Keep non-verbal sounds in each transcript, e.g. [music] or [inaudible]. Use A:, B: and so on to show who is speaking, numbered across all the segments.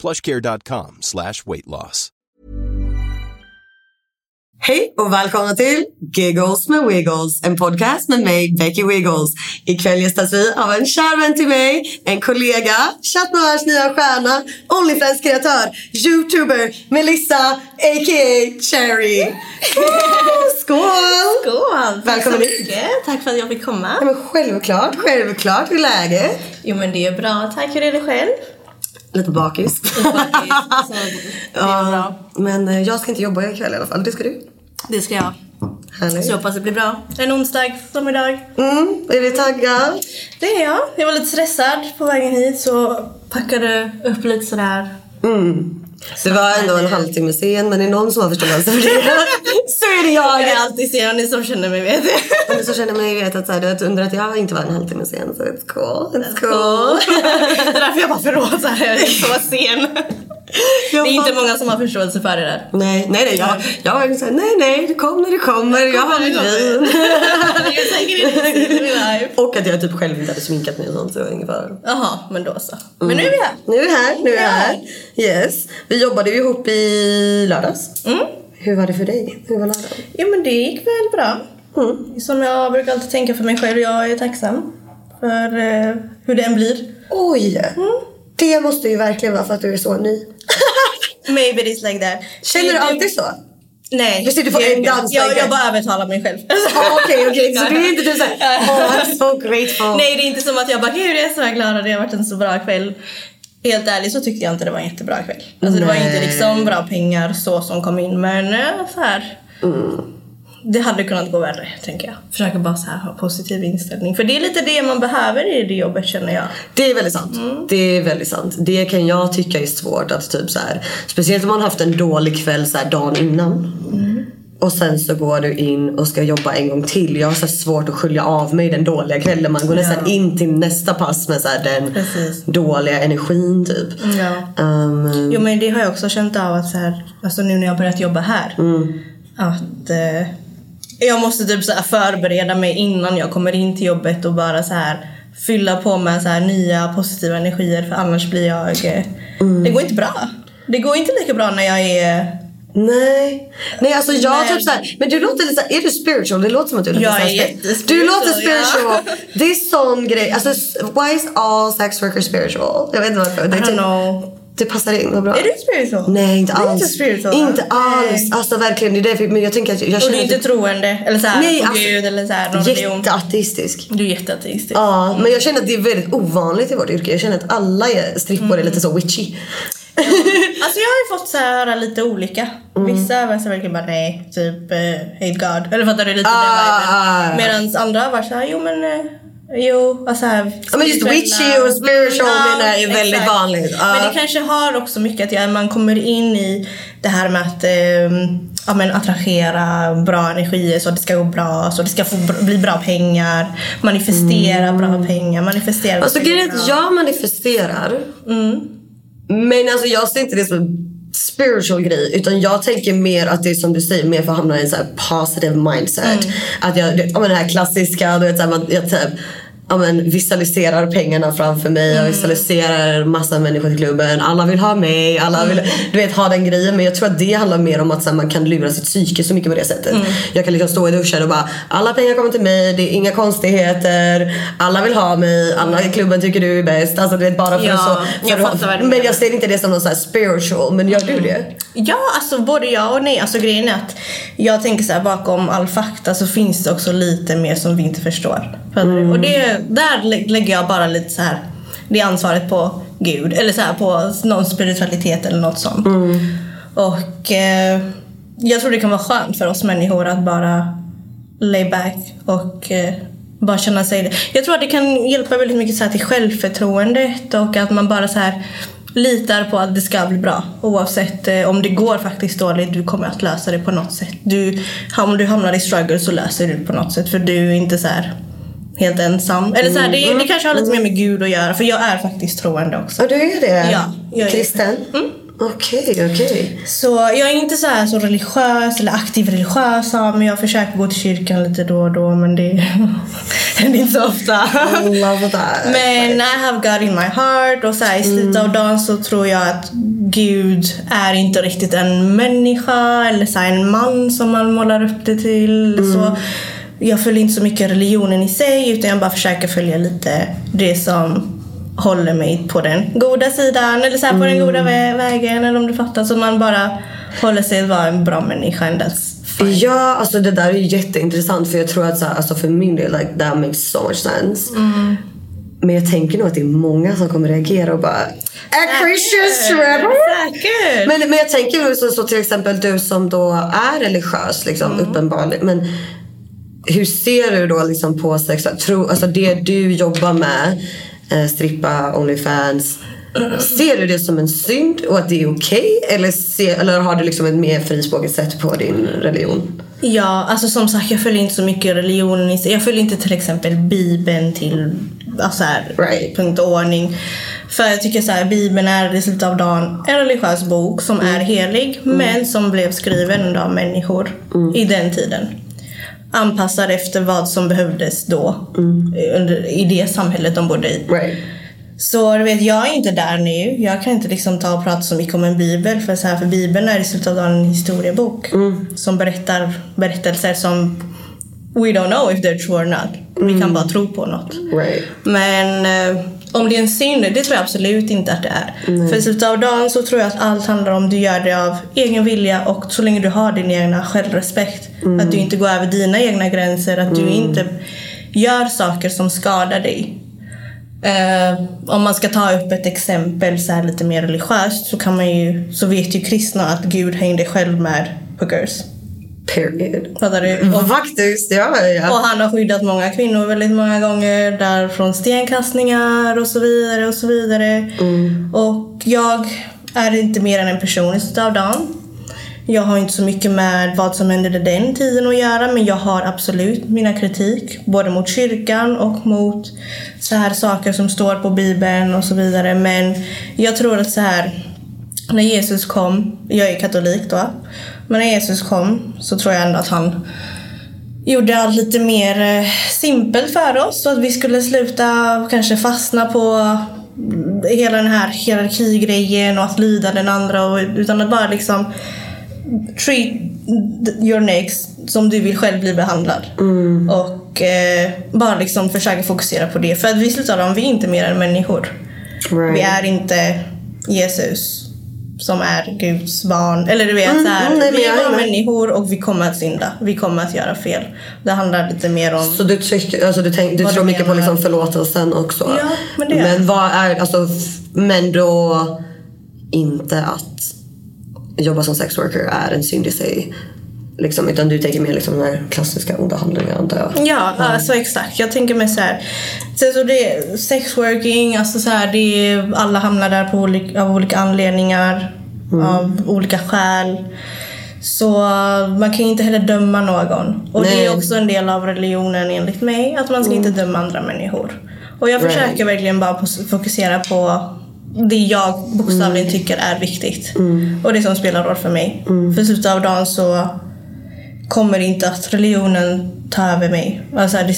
A: plushcare.com slash weight loss.
B: Hej och välkomna till Giggles med Wiggles, en podcast med mig, Becky Wiggles. Ikväll gästas vi av en kär vän till mig, en kollega, Chat Noirs nya stjärna, Onlyfans-kreatör, youtuber, Melissa, a.k.a. Cherry. Skål!
C: Skål!
B: Välkommen hit.
C: Tack för att jag fick komma.
B: Ja, men självklart, självklart. Hur är läget?
C: Jo men det är bra. Tack, hur är det själv?
B: Lite bakis. [laughs]
C: Bra.
B: Men eh, jag ska inte jobba ikväll i alla fall. Det ska du.
C: Det ska jag.
B: Härligt.
C: Så jag hoppas det blir bra. En onsdag som idag.
B: Mm, är du taggad?
C: Det är jag. Jag var lite stressad på vägen hit så packade upp lite sådär.
B: Det var ändå en halvtimme sen, men är det någon som har förståelse för det så är det jag.
C: Jag är alltid sen, ni som känner mig vet det.
B: Om du så känner mig vet att, så här, du undrar att jag inte var en halvtimme sen, så it's cool. It's cool. [laughs]
C: det är därför jag bara förlåt jag är så sen. Det är inte många som har förståelse för det där.
B: Nej, nej, nej. Jag, jag var såhär, nej, nej, det kommer, det kommer. Jag har mitt vin. [laughs] Och att jag typ själv inte hade sminkat mig och sånt, så fara.
C: Jaha, men då så. Men nu är vi här.
B: Nu är vi här, nu är vi här. Yes. Vi jobbade ju ihop i lördags.
C: Mm.
B: Hur var det för dig? Hur var lördagen?
C: Jo men det gick väl bra.
B: Mm.
C: Som jag brukar alltid tänka för mig själv, jag är tacksam för eh, hur det än blir.
B: Oj!
C: Mm.
B: Det måste ju verkligen vara för att du är så ny. [laughs]
C: Maybe it is like that.
B: Känner du alltid så?
C: Nej.
B: Du på
C: det-
B: en dans
C: jag, jag bara övertalar mig själv. [laughs]
B: Ah, Okej, okej. Så [laughs] du är inte typ såhär, oh I'm so grateful.
C: Nej det är inte som att jag bara gud jag är så glad att det har varit en så bra kväll. Helt ärligt så tyckte jag inte det var en jättebra kväll. Alltså det var inte
B: Nej.
C: liksom bra pengar så som kom in men eh, så här. Det hade kunnat gå värre tänker jag. Försöka bara så här ha positiv inställning. För det är lite det man behöver i det jobbet känner jag.
B: Det är väldigt sant.
C: Mm.
B: Det är väldigt sant. Det kan jag tycka är svårt att typ så här, speciellt om man har haft en dålig kväll så här dagen innan.
C: Mm.
B: Och sen så går du in och ska jobba en gång till. Jag har så svårt att skölja av mig den dåliga kvällen. Man går nästan in till nästa pass med så den
C: Precis.
B: dåliga energin typ.
C: Ja.
B: Um,
C: Jo men det har jag också känt av att så här, alltså nu när jag börjat jobba här. Att eh, jag måste typ så förbereda mig innan jag kommer in till jobbet och bara så här fylla på med så här nya positiva energier för annars blir jag... Eh, Det går inte bra. Det går inte lika bra när jag är...
B: Nej. Nej alltså jag
C: Nej.
B: typ såhär, men du låter lite såhär, är du spiritual? Det låter som att du är lite
C: Jag
B: här
C: är
B: Du låter spiritual.
C: ja. [laughs]
B: Det är sån grej. Alltså why is all sex workers spiritual? Jag vet inte varför. Det,
C: I
B: är
C: don't
B: typ-
C: know.
B: Det passar in, vad bra.
C: Är du spiritual?
B: Nej inte
C: Du är
B: alls.
C: inte spiritual,
B: Inte alls. Alltså verkligen, det är därför, men jag tänker att jag
C: Och
B: känner
C: du är inte troende? Eller så här,
B: Nej, alltså,
C: Gud eller så här, någon religion?
B: jätteateistisk.
C: Du är jätteateistisk.
B: Ja, men jag känner att det är väldigt ovanligt i vårt yrke. Jag känner att alla strippor är lite så witchy.
C: Alltså jag har ju fått så här höra lite olika. Vissa är så verkligen bara nej, typ eh, hate God. Eller fattar du lite
B: Ah.
C: den viben. Medan andra har varit såhär, jo men eh, jo, alltså här.
B: Ja, men just witchy och spiritual menar jag är väldigt vanligt. Ja.
C: Men det kanske har också mycket att göra, man kommer in i det här med att eh, ja, men attrahera bra energier så att det ska gå bra, så att det ska få bli bra pengar. Manifestera bra pengar, manifestera
B: Alltså grejen är att jag manifesterar.
C: Mm.
B: Men alltså jag ser inte det som spiritual grej. Utan jag tänker mer att det är som du säger, mer för att hamna i en så här positive mindset.
C: Mm.
B: Att jag, ja, men det här klassiska, du vet, så här, man, jag typ, ja, men, visualiserar pengarna framför mig. Jag visualiserar massa människor i klubben. Alla vill ha mig. Alla vill du vet, ha den grejen. Men jag tror att det handlar mer om att här, man kan lura sitt psyke så mycket på det sättet. Jag kan liksom stå i duschen och bara alla pengar kommer till mig. Det är inga konstigheter. Alla vill ha mig. Alla i klubben tycker du är bäst. Alltså du vet bara för
C: Ja,
B: så.
C: jag
B: för
C: fattar vad du
B: men jag ser inte det som något så här spiritual. Men gör du det?
C: Ja, alltså både ja och nej. Alltså grejen är att jag tänker så här bakom all fakta så finns det också lite mer som vi inte förstår. Fattar du? Och det, där lä- lägger jag bara lite så här det ansvaret på Gud eller så här på någon spiritualitet eller något sånt. Och eh, jag tror det kan vara skönt för oss människor att bara lay back och eh, bara känna sig... Jag tror att det kan hjälpa väldigt mycket så här till självförtroendet och att man bara så här litar på att det ska bli bra. Oavsett eh, om det går faktiskt dåligt, du kommer att lösa det på något sätt. Du, om du hamnar i struggle så löser du det på något sätt för du är inte så här helt ensam. Eller så här, det, det kanske har lite mer med Gud att göra för jag är faktiskt troende också.
B: Ja, du är det?
C: Ja, jag är-
B: Kristen? Okej, okej.
C: Så jag är inte så här så religiös eller aktiv religiös men jag försöker gå till kyrkan lite då och då men det [laughs] händer inte så ofta.
B: Love that.
C: Men I have God in my heart och så här, i slutet av dagen så tror jag att Gud är inte riktigt en människa eller så här, en man som man målar upp det till. Så jag följer inte så mycket religionen i sig utan jag bara försöker följa lite det som håller mig på den goda sidan eller så på den goda vä- vägen eller om du fattar. Så man bara håller sig att vara en bra människa.
B: Ja, alltså det där är jätteintressant för jag tror att så här, alltså för min del, like, that makes so much sense. Men jag tänker nog att det är många som kommer reagera och bara A Christian! Men, men jag tänker så, så till exempel du som då är religiös liksom, uppenbarligen. Men hur ser du då liksom på sex? Tro, alltså det du jobbar med, eh, strippa, Onlyfans. Ser du det som en synd och att det är okej? eller, ser- eller har du liksom ett mer frispråkigt sätt på din religion?
C: Ja, alltså som sagt jag följer inte så mycket religionen. Jag följer inte till exempel bibeln till alltså här,
B: Right.
C: punkt och ordning. För jag tycker så här, bibeln är i slutet av dagen en religiös bok som är helig men som blev skriven av människor i den tiden. Anpassad efter vad som behövdes då under, i det samhället de bodde i.
B: Right.
C: Så du vet, jag är inte där nu. Jag kan inte liksom ta och prata så mycket om en bibel. För, så här, för bibeln är i slutet av dagen en historiebok. Som berättar berättelser som we don't know if they're true or not. Vi kan bara tro på något.
B: Right.
C: Men eh, om det är en synd, det tror jag absolut inte att det är. För i slutet av dagen så tror jag att allt handlar om att du gör det av egen vilja och så länge du har din egna självrespekt. Att du inte går över dina egna gränser, att du inte gör saker som skadar dig. Eh, om man ska ta upp ett exempel så här lite mer religiöst så kan man ju, så vet ju kristna att Gud hängde själv med hookers.
B: Period.
C: Fattar du? Och
B: Faktiskt, ja.
C: och
B: ja.
C: han har skyddat många kvinnor väldigt många gånger där från stenkastningar och så vidare och så vidare. Och jag är inte mer än en person i slutet av dagen. Jag har inte så mycket med vad som hände den tiden att göra men jag har absolut mina kritik både mot kyrkan och mot så här saker som står på bibeln och så vidare. Men jag tror att så här när Jesus kom, jag är katolik då, men när Jesus kom så tror jag ändå att han gjorde allt lite mer eh, simpelt för oss så att vi skulle sluta kanske fastna på mm, hela den här hierarkigrejen och att lyda den andra och, utan att bara liksom treat your next som du vill själv bli behandlad. Och eh, bara liksom försöka fokusera på det. För att vi slutar om vi är inte mer än människor.
B: Right.
C: Vi är inte Jesus som är Guds barn. Eller du vet, så här,
B: mm, nej,
C: vi är bara människor och vi kommer att synda. Vi kommer att göra fel. Det handlar lite mer om...
B: Så du, tycker, alltså du, tänk, du tror mycket på liksom förlåtelsen också?
C: Ja, men det.
B: Men vad är, alltså, men då inte att jobba som sex worker är en synd i sig? Liksom, utan du tänker mer liksom den här klassiska onda handlingen antar jag?
C: Ja, alltså exakt. Jag tänker mig så här. Sen så det är sexworking, alltså så här, det är, alla hamnar där på olika, av olika anledningar. Av olika skäl. Så man kan ju inte heller döma någon. Och det
B: Nej.
C: är också en del av religionen enligt mig. Att man ska inte döma andra människor. Och jag
B: Right.
C: försöker verkligen bara fokusera på det jag bokstavligen tycker är viktigt. Och det som spelar roll för mig. För i slutet av dagen så kommer inte att religionen ta över mig. Alltså, det,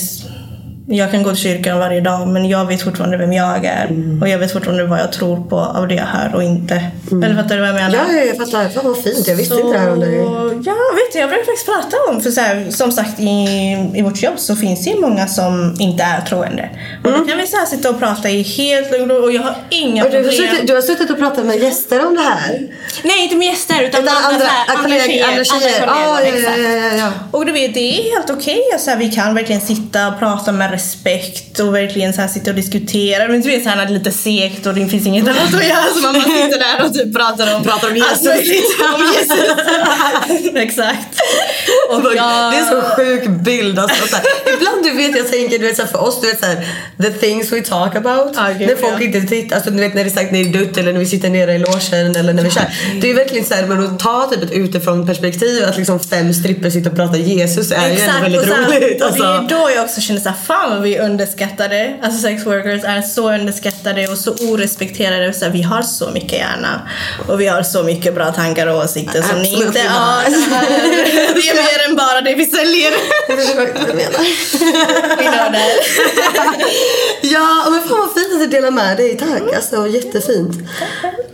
C: jag kan gå till kyrkan varje dag men jag vet fortfarande vem jag är. Och jag vet fortfarande vad jag tror på av det jag hör och inte. Eller fattar du vad jag menar?
B: Ja, ja, jag fattar. Fan vad fint. Jag visste inte det här om dig.
C: Ja, vet du, jag brukar faktiskt prata om, för så här, som sagt i, i vårt jobb så finns det ju många som inte är troende. Och då kan vi så här sitta och prata i helt lugn och och jag har inga
B: Och du, har
C: problem.
B: suttit, du har suttit och pratat med gäster om det här?
C: Nej, inte med gäster utan, med
B: andra,
C: så här,
B: andra, kollegor, andra tjejer?
C: andra
B: Ah,
C: kollegor,
B: ja, ja, ja, ja.
C: Och du vet, det är helt okej. så här, vi kan verkligen sitta och prata med respekt och verkligen så här, sitta och diskutera. Men du vet, så här, när det är lite segt och det finns inget annat att göra så man bara sitter där och typ pratar om
B: Pratar om Jesus.
C: möjligt. [laughs] om Jesus. [laughs] Exakt. Och jag...
B: Det är en så sjuk bild. Alltså, så här. Ibland du vet jag tänker du vet, så här, för oss, du vet så här, the things we talk about.
C: Ah, gud,
B: när folk
C: ja.
B: inte tittar, alltså, du vet när det är sagt är dött eller när vi sitter nere i logen eller när vi kör. Det är verkligen så här, men att ta typ ett utifrån perspektiv att liksom fem stripper sitter och pratar Jesus är ju ändå väldigt roligt.
C: Och det är
B: Alltså.
C: då jag också känner såhär, fan vad vi är underskattade. Alltså sex workers är så underskattade och så orespekterade. Så vi har så mycket hjärna och vi har så mycket bra tankar och åsikter som ni inte har. [laughs] Det är mer än bara det vi säljer. [laughs] Vi nördar. [laughs]
B: Ja, men fan vad fint att du delar med dig. Tack. Alltså jättefint.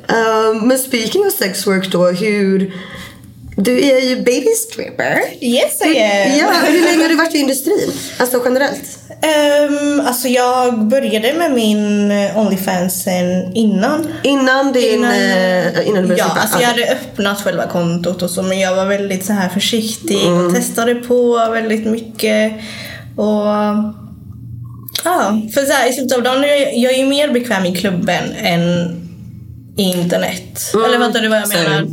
B: Um, men speaking of sex work då, hur... Du är ju baby stripper.
C: Yes I am.
B: Ja, hur länge har du varit i industrin? Alltså generellt?
C: Um, alltså jag började med min Onlyfans sen innan.
B: Innan din...
C: Innan-
B: eh, innan du började
C: Ja,
B: strippa?
C: alltså jag hade öppnat själva kontot och så men jag var väldigt så här försiktig
B: Mm.
C: och testade på väldigt mycket. Och ja, för så här, i slutet av dagen, jag, jag är ju mer bekväm i klubben än i internet. Eller fattar du vad jag
B: Mm. Same.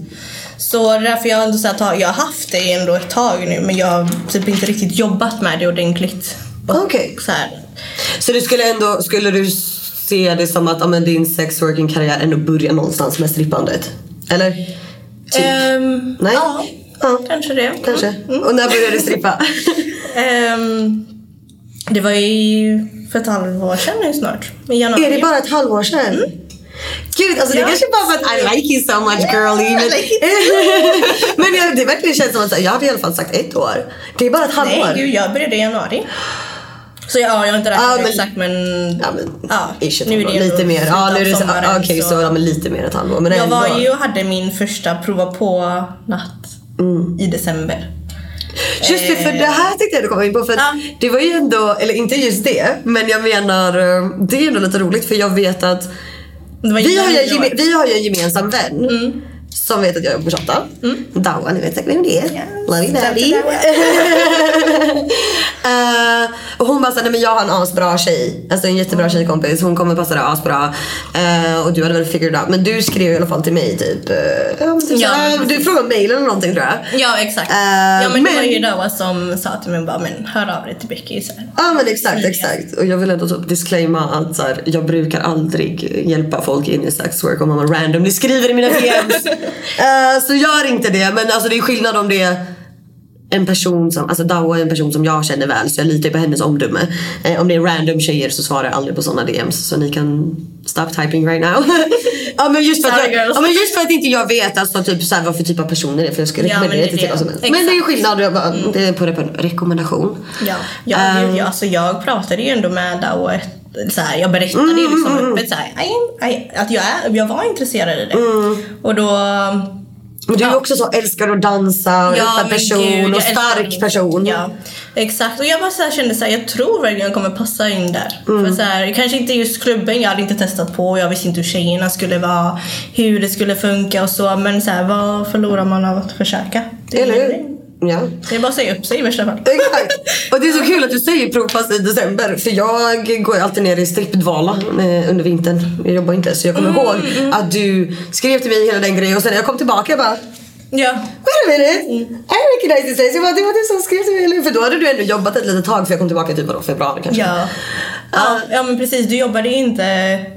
C: Så det är därför jag ändå så här, jag har haft det ändå ett tag nu men jag har typ inte riktigt jobbat med det ordentligt.
B: Okej.
C: Så här,
B: Så du skulle ändå... Skulle du se det som att ja, men din sexworking karriär ändå börjar någonstans med strippandet? Eller? Typ.
C: ehm,
B: Nej?
C: Ja,
B: Ja.
C: kanske det.
B: Kanske.
C: Mm.
B: Och när började du strippa? [laughs]
C: Ehm, det var ju för ett halvår sedan nu snart. I januari.
B: Är det bara ett halvår sedan? Gud, alltså det
C: Ja.
B: kanske bara för att I like you so much girlie. Men, [laughs] men jag, det verkligen känns som att så jag hade i alla fall sagt ett år. Det är bara ett halvår.
C: Nej, gud, jag började i januari. Så ja, jag har inte räknat
B: Ja, men-
C: exakt men...
B: Ja, men,
C: ja,
B: ish
C: nu är det
B: lite mer. Ja, nu är det
C: av
B: så,
C: sommaren,
B: Okej, så, ja, men lite mer ett halvår. Men
C: Jag
B: ändå.
C: var ju och hade min första prova på natt
B: Mm.
C: i december.
B: Just det, för det här tänkte jag du komma in på. För
C: Ja.
B: Det var ju ändå, eller inte just det, men jag menar eh, det är ändå lite roligt för jag vet att vi har, ju vi har ju en gemensam vän
C: Mm.
B: Som vet att jag jobbar på Shotta. Dawa, ni vet säkert vem det är. Love you daddy. [laughs] Eh, och hon bara såhär, nej men jag har en asbra tjej. Alltså en jättebra tjejkompis. Hon kommer passa dig asbra. Eh, och du hade väl figured out. Men du skrev i alla fall till mig typ. men typ
C: Ja,
B: såhär,
C: men
B: du frågade mig eller någonting tror jag.
C: Ja, exakt.
B: Eh,
C: ja, men, det var
B: men-
C: ju Dawa som sa till mig bara, men hör av dig till Becky.
B: Ja men exakt,
C: Smidiga.
B: exakt. Och jag vill ändå typ disclaima att så här, jag brukar aldrig hjälpa folk in i sex work om man randomly skriver i mina [laughs] DMs. Eh, så gör inte det. Men alltså det är skillnad om det är en person som, alltså Dawa är en person som jag känner väl så jag litar på hennes omdöme. Eh, om det är random tjejer så svarar jag aldrig på sådana DMs så ni kan stop typing right now. [laughs] ja, men just för att jag, ja men just för att inte jag vet alltså, typ, så här, vad för typ av personer det är för jag skulle
C: Ja,
B: rekommendera
C: men
B: det
C: det
B: till vad som helst. Men det är skillnad, jag bara, det är på rekommendation.
C: Ja, ja,
B: Ehm.
C: gud, ja alltså jag pratade ju ändå med Dawa. Så här, jag berättade
B: Mm,
C: ju liksom öppet så här, I I, att jag, är, jag var intresserad i det.
B: Mm.
C: Och då...
B: Men du är
C: Ja.
B: också så älskar att dansa
C: men
B: person
C: gud,
B: och
C: älskar
B: stark
C: det.
B: person.
C: Ja, exakt. Och jag bara så här kände så här, jag tror verkligen jag kommer passa in där.
B: Mm.
C: För så här, kanske inte just klubben, jag hade inte testat på. Jag visste inte hur tjejerna skulle vara, hur det skulle funka och så. Men så här, vad förlorar man av att försöka? Det
B: Eller hur?
C: Det.
B: Ja.
C: Det är bara att säga upp sig i värsta fall.
B: Exakt. Och det är så kul att du säger provpass i december för jag går alltid ner i strippdvala eh, under vintern. Jag jobbar inte så jag kommer
C: Mm,
B: ihåg att du skrev till mig hela den grejen och sen när jag kom tillbaka jag bara
C: Ja.
B: Wait a minute, I recognize this face. Jag bara, det var du som skrev till mig eller? För då hade du ändå jobbat ett litet tag för jag kom tillbaka typ vadå, februari kanske.
C: Ja. Ja, ja men precis, du jobbade ju inte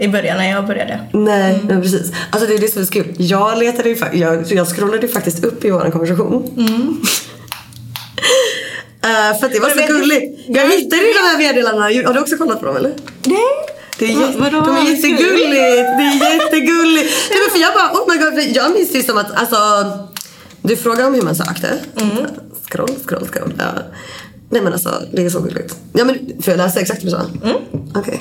C: i början när jag började.
B: Nej,
C: Mm.
B: men precis. Alltså det är det som är så kul. Jag letade ju jag, jag scrollade ju faktiskt upp i vår konversation. [laughs] Eh, för att det var så gulligt. Jag hittade ju de här meddelandena. Har du också kollat på dem eller?
C: Nej.
B: Det är, jätte,
C: vadå?
B: de är jättegulligt. Det är jättegulligt. [laughs] Nej, men för jag bara, oh my god. Jag minns det som att, alltså. Du frågar om hur man sökte. Scroll, scroll, scroll. Ja. Nej men alltså, det är så gulligt. Ja men, får jag läsa exakt vad du sa? Okej.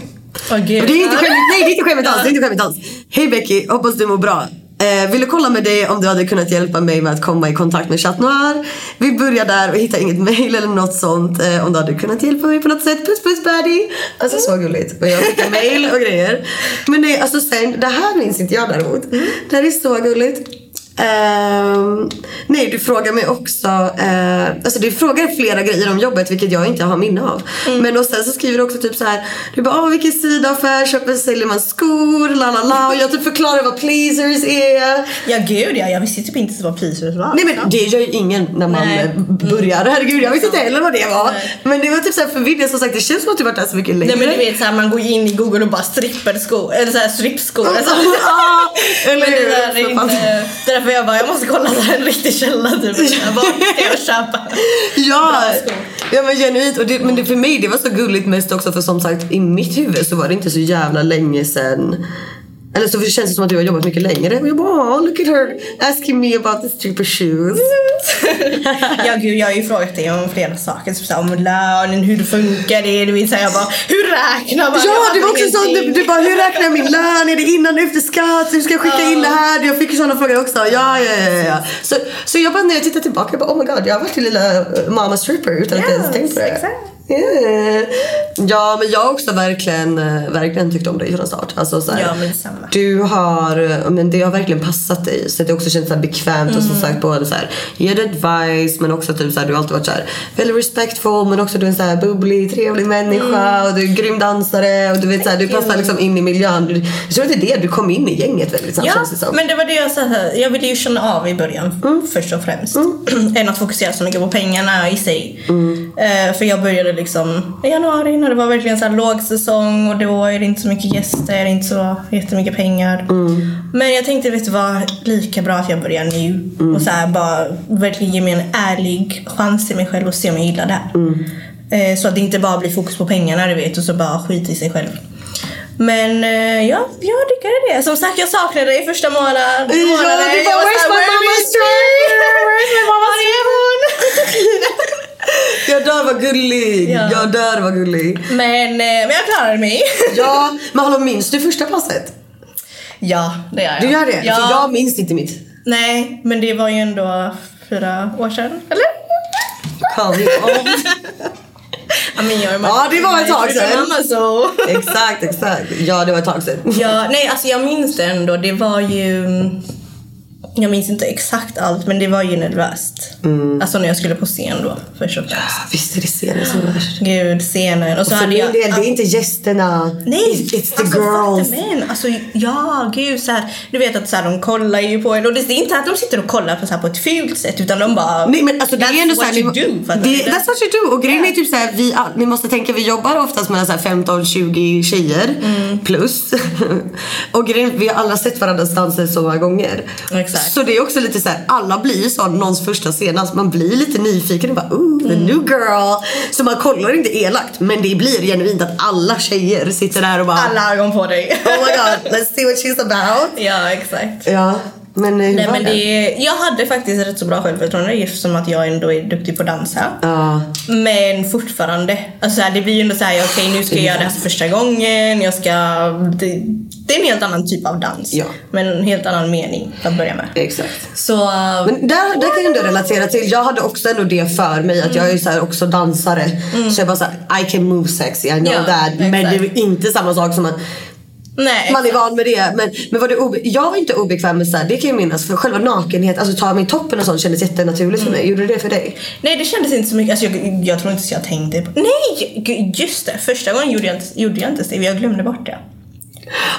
B: Det är inte skämmigt, nej det är inte skämmigt alls. Det är inte skämmigt alls. Hej Becky, hoppas du mår bra. Eh, ville kolla med dig om du hade kunnat hjälpa mig med att komma i kontakt med Chat Noir. Vi börjar där och hittar inget mail eller något sånt. Eh, om du hade kunnat hjälpa mig på något sätt. Puss puss Baddy. Alltså så gulligt. Och jag skickar mail och grejer. Men nej, alltså sen, det här minns inte jag däremot. Det här är så gulligt. Ehm, nej, du frågar mig också... Uh, alltså du frågar flera grejer om jobbet vilket jag inte har minne av. Men och sen så skriver du också typ så här. Du bara, åh vilken sida av Fairshopen säljer man skor? La la la. Och jag typ förklarar vad pleasers är.
C: Ja gud ja, jag visste typ inte vad pleasers var.
B: Nej men det gör ju ingen när man
C: Nej.
B: börjar. Herregud jag visste inte heller vad det var.
C: Nej.
B: Men det var typ såhär förvirrande. Som sagt det känns som att du varit där så mycket längre.
C: Nej men du vet såhär man går in i google och bara stripperskor, eller såhär strippskor. Alltså. [laughs] [laughs]
B: Eller
C: Men det
B: hur?
C: där därför jag bara, jag måste kolla så här en riktig källa typ. Vad [laughs] ska jag köpa?
B: Ja, ja men genuint. Och det, men det, för mig det var så gulligt mest också för som sagt i mitt huvud så var det inte så jävla länge sedan. Eller så känns det som att du har jobbat mycket längre. Och jag bara oh, look at her asking me about the stripper shoes. [laughs]
C: ja gud, jag har ju frågat dig om flera saker. Typ om lönen, hur det funkar det. Du vet, jag bara, hur räknar man?
B: Ja, det var också så. Du, du bara, hur räknar jag min lön? Är det innan efter skatt? Hur ska jag skicka in det här? Jag fick ju sådana frågor också. Ja, ja, ja. ja. Så, så jag bara, när jag tittar tillbaka, jag bara, oh my god, jag har varit till lilla eh, mamma stripper utan att jag ens
C: Yes,
B: tänkt på det.
C: exakt.
B: Yeah. Ja, men jag har också verkligen, eh, verkligen tyckt om dig från start. Alltså, så här,
C: Ja, men detsamma.
B: Du har, eh, men det har verkligen passat dig. Så det också känns så här bekvämt och
C: Mm.
B: som sagt både så här, ge dig advice men också typ så här, du har alltid varit så här, väldigt respectful men också du är en så här bubblig, trevlig människa
C: Mm.
B: och du är en grym dansare och du vet så här, du passar liksom in i miljön. Du, jag tror att det är det, du kom in i gänget väldigt snabbt
C: Ja,
B: känns det som.
C: men det var det jag sa. Jag ville ju känna av i början
B: Mm.
C: först och främst. [clears throat] Än att fokusera så mycket på pengarna i sig.
B: Mm.
C: Eh, för jag började liksom i januari när det var verkligen så här lågsäsong och då är det inte så mycket gäster, inte så jättemycket pengar.
B: Mm.
C: Men jag tänkte vet du vad, lika bra att jag börjar nu
B: Mm.
C: och så här bara verkligen ge mig en ärlig chans till mig själv och se om jag gillar det här.
B: Mm.
C: Eh, så att det inte bara blir fokus på pengarna du vet och så bara skit i sig själv. Men eh, ja, jag lyckades det. Som sagt, jag saknade dig första månaden.
B: Ja, var
C: Jag
B: Where's my
C: "Where
B: mama
C: is
B: strip?"
C: she? Where's my mama
B: Var är
C: hon? [laughs]
B: Jag dör vad gullig!
C: Ja.
B: Jag dör vad gullig.
C: men, eh, men jag klarade mig.
B: Ja, [laughs] men hallå minns du första passet?
C: ja, det gör jag.
B: Du gör det?
C: Ja.
B: För jag minns inte mitt.
C: Nej, men det var ju ändå fyra år sedan. Eller? [laughs] Ja, men jag
B: Ja, det var ett tag sedan.
C: Så.
B: exakt, exakt. Ja, det var ett tag sedan.
C: Ja, nej alltså jag minns det ändå. Det var ju... Jag minns inte exakt allt men det var ju nervöst. Alltså när jag skulle på scen då först och främst.
B: Visst är det scenen som är värst.
C: Gud, scenen. Och så
B: För
C: hade jag...
B: del, det är inte gästerna.
C: Nej!
B: It's, the
C: alltså,
B: girls.
C: Men, alltså, ja, gud. Så här, du vet att så här, de kollar ju på en. Och det är inte att de sitter och kollar på, så här, på ett fult sätt utan de bara...
B: Nej men alltså det är ändå
C: what
B: såhär,
C: you do,
B: det,
C: du?
B: That's what you do. Och grejen är typ såhär, vi, all- ni måste tänka vi jobbar oftast med 15-20 tjejer
C: Mm.
B: plus. [laughs] och grejen, vi har alla sett varandras danser så många gånger.
C: Exakt.
B: Så det är också lite såhär, alla blir ju så någons första scen. Alltså man blir lite nyfiken och bara ooh the new girl. Så man kollar inte elakt men det blir genuint att alla tjejer sitter där och bara
C: Alla ögon på dig.
B: oh my god let's see what she's about. [laughs]
C: ja, exakt.
B: Ja men eh, hur
C: Nej,
B: var
C: men
B: det?
C: det, jag hade faktiskt rätt så bra självförtroende eftersom att jag ändå är duktig på att dansa.
B: Ja.
C: Men fortfarande, alltså så det blir ju ändå såhär, okej nu ska jag göra det här för första gången, jag ska... Det, det är en helt annan typ av dans.
B: Ja.
C: Men en helt annan mening att börja med.
B: Exakt.
C: Så...
B: Men där, där kan jag ändå relatera till. Jag hade också ändå det för mig att jag är så här också dansare. Så jag bara såhär, I can move sexy, I know
C: Ja,
B: that. Men det är inte samma sak som att
C: nej,
B: man är van med det. Men, men var det obe- jag var inte obekväm med så här, det kan jag minnas. För själva nakenhet, alltså ta mig i toppen och sånt kändes jättenaturligt för mig. Gjorde det det för dig?
C: nej, det kändes inte så mycket. Alltså, jag, jag tror inte så jag tänkte på... Nej! Just det, första gången gjorde jag inte, gjorde jag inte det. Jag glömde bort det.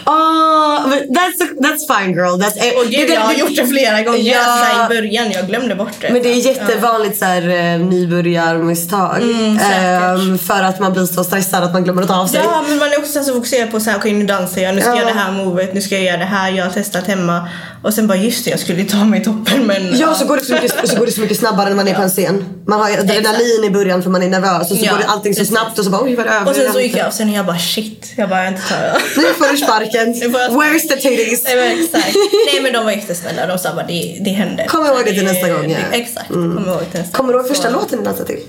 B: Oh, that's that's fine girl. That's, eh,
C: Och gud,
B: det-
C: jag har
B: det-
C: gjort det flera gånger.
B: Ja.
C: I början, jag glömde bort det.
B: Men det är jättevanligt så här, eh, nybörjarmisstag.
C: Mm.
B: Ehm, för att man blir så stressad att man glömmer att ta av sig.
C: Ja, men man är också så fokuserad på så här, okej nu dansar jag, nu ska
B: Ja.
C: jag göra det här movet, nu ska jag göra det här, jag har testat hemma. Och sen bara just det, jag skulle ju ta mig toppen men...
B: Ja, så går, det så, mycket, så går det så mycket snabbare när man är på en scen. Man har adrenalin i början för man är nervös och så
C: Ja,
B: går det allting så snabbt och så bara oj vad det över.
C: Och sen så gick jag av sen och jag bara shit, jag bara jag inte tar
B: Nu får du sparken. Where's the titties?
C: Nej men exakt. Nej men de var jättesnälla, de sa bara det, det hände.
B: Kom ihåg det till nästa gång, ja.
C: Exakt, kom ihåg det till nästa
B: Kommer du ihåg första låten du dansade till?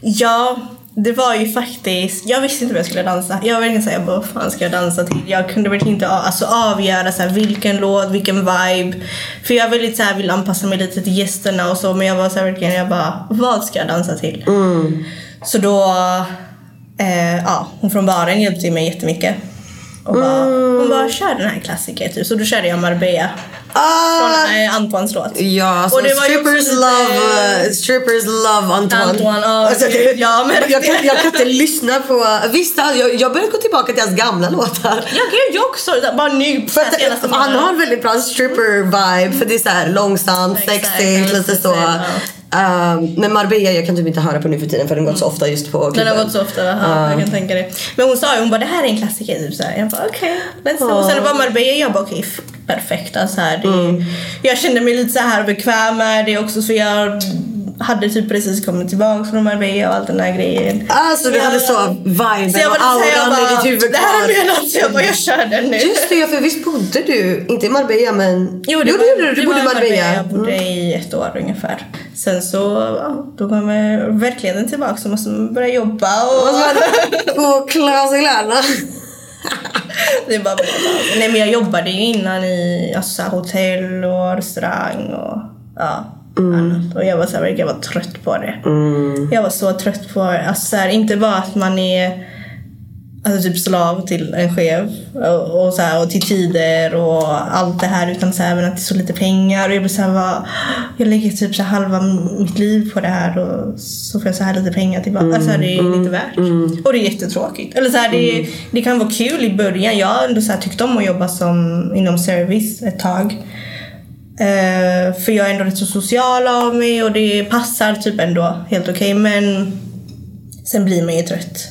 C: Ja, det var ju faktiskt, jag visste inte vad jag skulle dansa. Jag var verkligen såhär, vad fan ska jag dansa till? Jag kunde verkligen inte alltså, avgöra så här, vilken låt, vilken vibe. För jag väldigt så här, vill anpassa mig lite till gästerna och så men jag var så här, verkligen, jag bara, vad ska jag dansa till? Så då, eh, ja, hon från baren hjälpte mig jättemycket. Och bara, Hon bara, kör den här klassikern typ. Så då körde jag Marbella.
B: Ah,
C: Från eh, Antoines låt.
B: Ja, alltså
C: ju också
B: strippers
C: lite-
B: love, uh, strippers love Antoine.
C: Antoine, ja,
B: alltså,
C: gud, ja, men-
B: jag, kan, jag kan inte lyssna på, visst jag, jag börjar gå tillbaka till hans gamla låtar.
C: Ja gud, jag också. Bara nu.
B: För att, han har en väldigt bra stripper-vibe för det är så här långsamt, sexigt, lite så.
C: ja.
B: Um, men Marbella jag kan typ inte höra på nu för tiden för den gått så ofta just på
C: Den har
B: klubben.
C: gått så ofta, ja, jag kan tänka det. Men hon sa ju, hon bara det här är en klassiker. Typ, så här. Jag bara okej, let's go. Och sen var Marbella, jag bara okej, f- perfekt. Alltså, här, det, Jag kände mig lite så här bekväm med det också för jag hade typ precis kommit tillbaka från Marbella och allt den där grejen.
B: Alltså du hade så viben
C: Så jag
B: och auran i ditt huvud
C: det här är låt så jag bara jag kör den nu.
B: Just det, för visst bodde du, inte i Marbella men...
C: Jo, det
B: jo, det gjorde du. Du bodde i Marbella.
C: Jag bodde i ett år ungefär. Sen så, ja, då kom jag verkligen tillbaka så måste man börja jobba och...
B: Och klä sig kläderna.
C: Det är bara Nej men jag jobbade ju innan i alltså, hotell och restaurang och ja, annat. Och jag var så här, jag var trött på det. Jag var så trött på det. Alltså, så här, inte bara att man är alltså, typ slav till en chef och, och, så här, och till tider och allt det här utan så här, även att det är så lite pengar. Och jag blir så här, vad, jag lägger typ så här, halva mitt liv på det här och så får jag så här lite pengar tillbaka. Alltså, det är inte värt. Och det är jättetråkigt. Eller så här, det, det kan vara kul i början. Jag har ändå så här, tyckt om att jobba som, inom service ett tag. Eh, för jag är ändå rätt så social av mig och det passar typ ändå helt okej. Men sen blir man ju trött.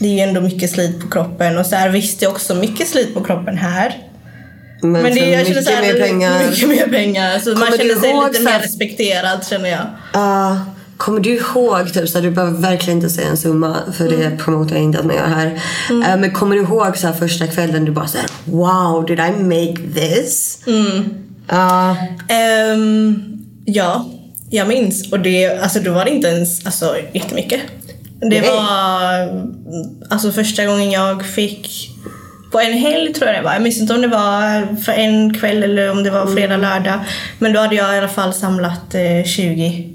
C: Det är ju ändå mycket slit på kroppen och så här, visst det är också mycket slit på kroppen här.
B: Men,
C: Men det, jag känner
B: mycket
C: så här,
B: mer pengar.
C: Mycket mer pengar. Så man
B: Kommer
C: känner
B: du
C: sig lite mer respekterad känner jag.
B: Ja, kommer du ihåg, typ, så här, du behöver verkligen inte säga en summa för det
C: Mm.
B: promotar jag inte att man gör här. Eh, men kommer du ihåg så här, första kvällen du bara såhär Wow, did I make this?
C: Mm.
B: Ja.
C: Ehm, ja, jag minns. Och det, alltså, då var det inte ens alltså, jättemycket. Det var alltså, första gången jag fick på en helg tror jag det var. Jag minns inte om det var för en kväll eller om det var fredag, lördag. Men då hade jag i alla fall samlat eh, 20.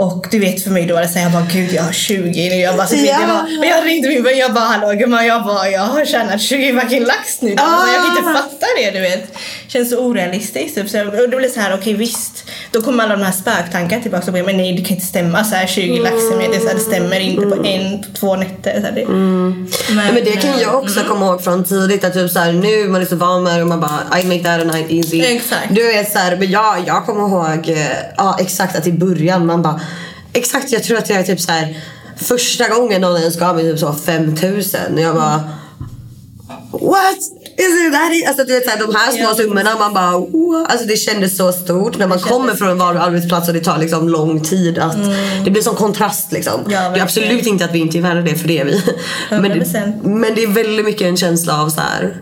C: Och du vet för mig då var det såhär, jag bara gud jag har 20 nu. Jag bara, så,
B: Ja.
C: var, jag ringde min vän, jag bara hallå gumman, jag bara jag har tjänat 20 fucking lax nu. Alltså, jag kan inte
B: Ah.
C: fatta det du vet. Känns så orealistiskt. Typ. Så, jag- och blir det så här, okej visst. Då kommer alla de här spöktankarna tillbaka och bara, men nej det kan inte stämma. Så här, 20 lax i det, är så här, det stämmer inte på en, två nätter. Så här, det.
B: Mm. Ja, men det kan jag också komma ihåg från tidigt att typ så här, nu man är så van med det och man bara I make that a night easy.
C: Exakt.
B: Du vet så här, men jag, jag kommer ihåg eh, ja, exakt att i början man bara exakt jag tror att jag är typ så här första gången någon ens gav mig typ så 5000 och jag bara What? Is it that? Alltså du vet såhär, de här små summorna man bara? Alltså det kändes så stort när man kommer från en vanlig arbetsplats och det tar liksom lång tid att det blir sån kontrast liksom.
C: Mm. Ja,
B: det är absolut inte att vi inte är värda det för det är vi. [laughs] Men det,
C: 100%.
B: men det är väldigt mycket en känsla av så här.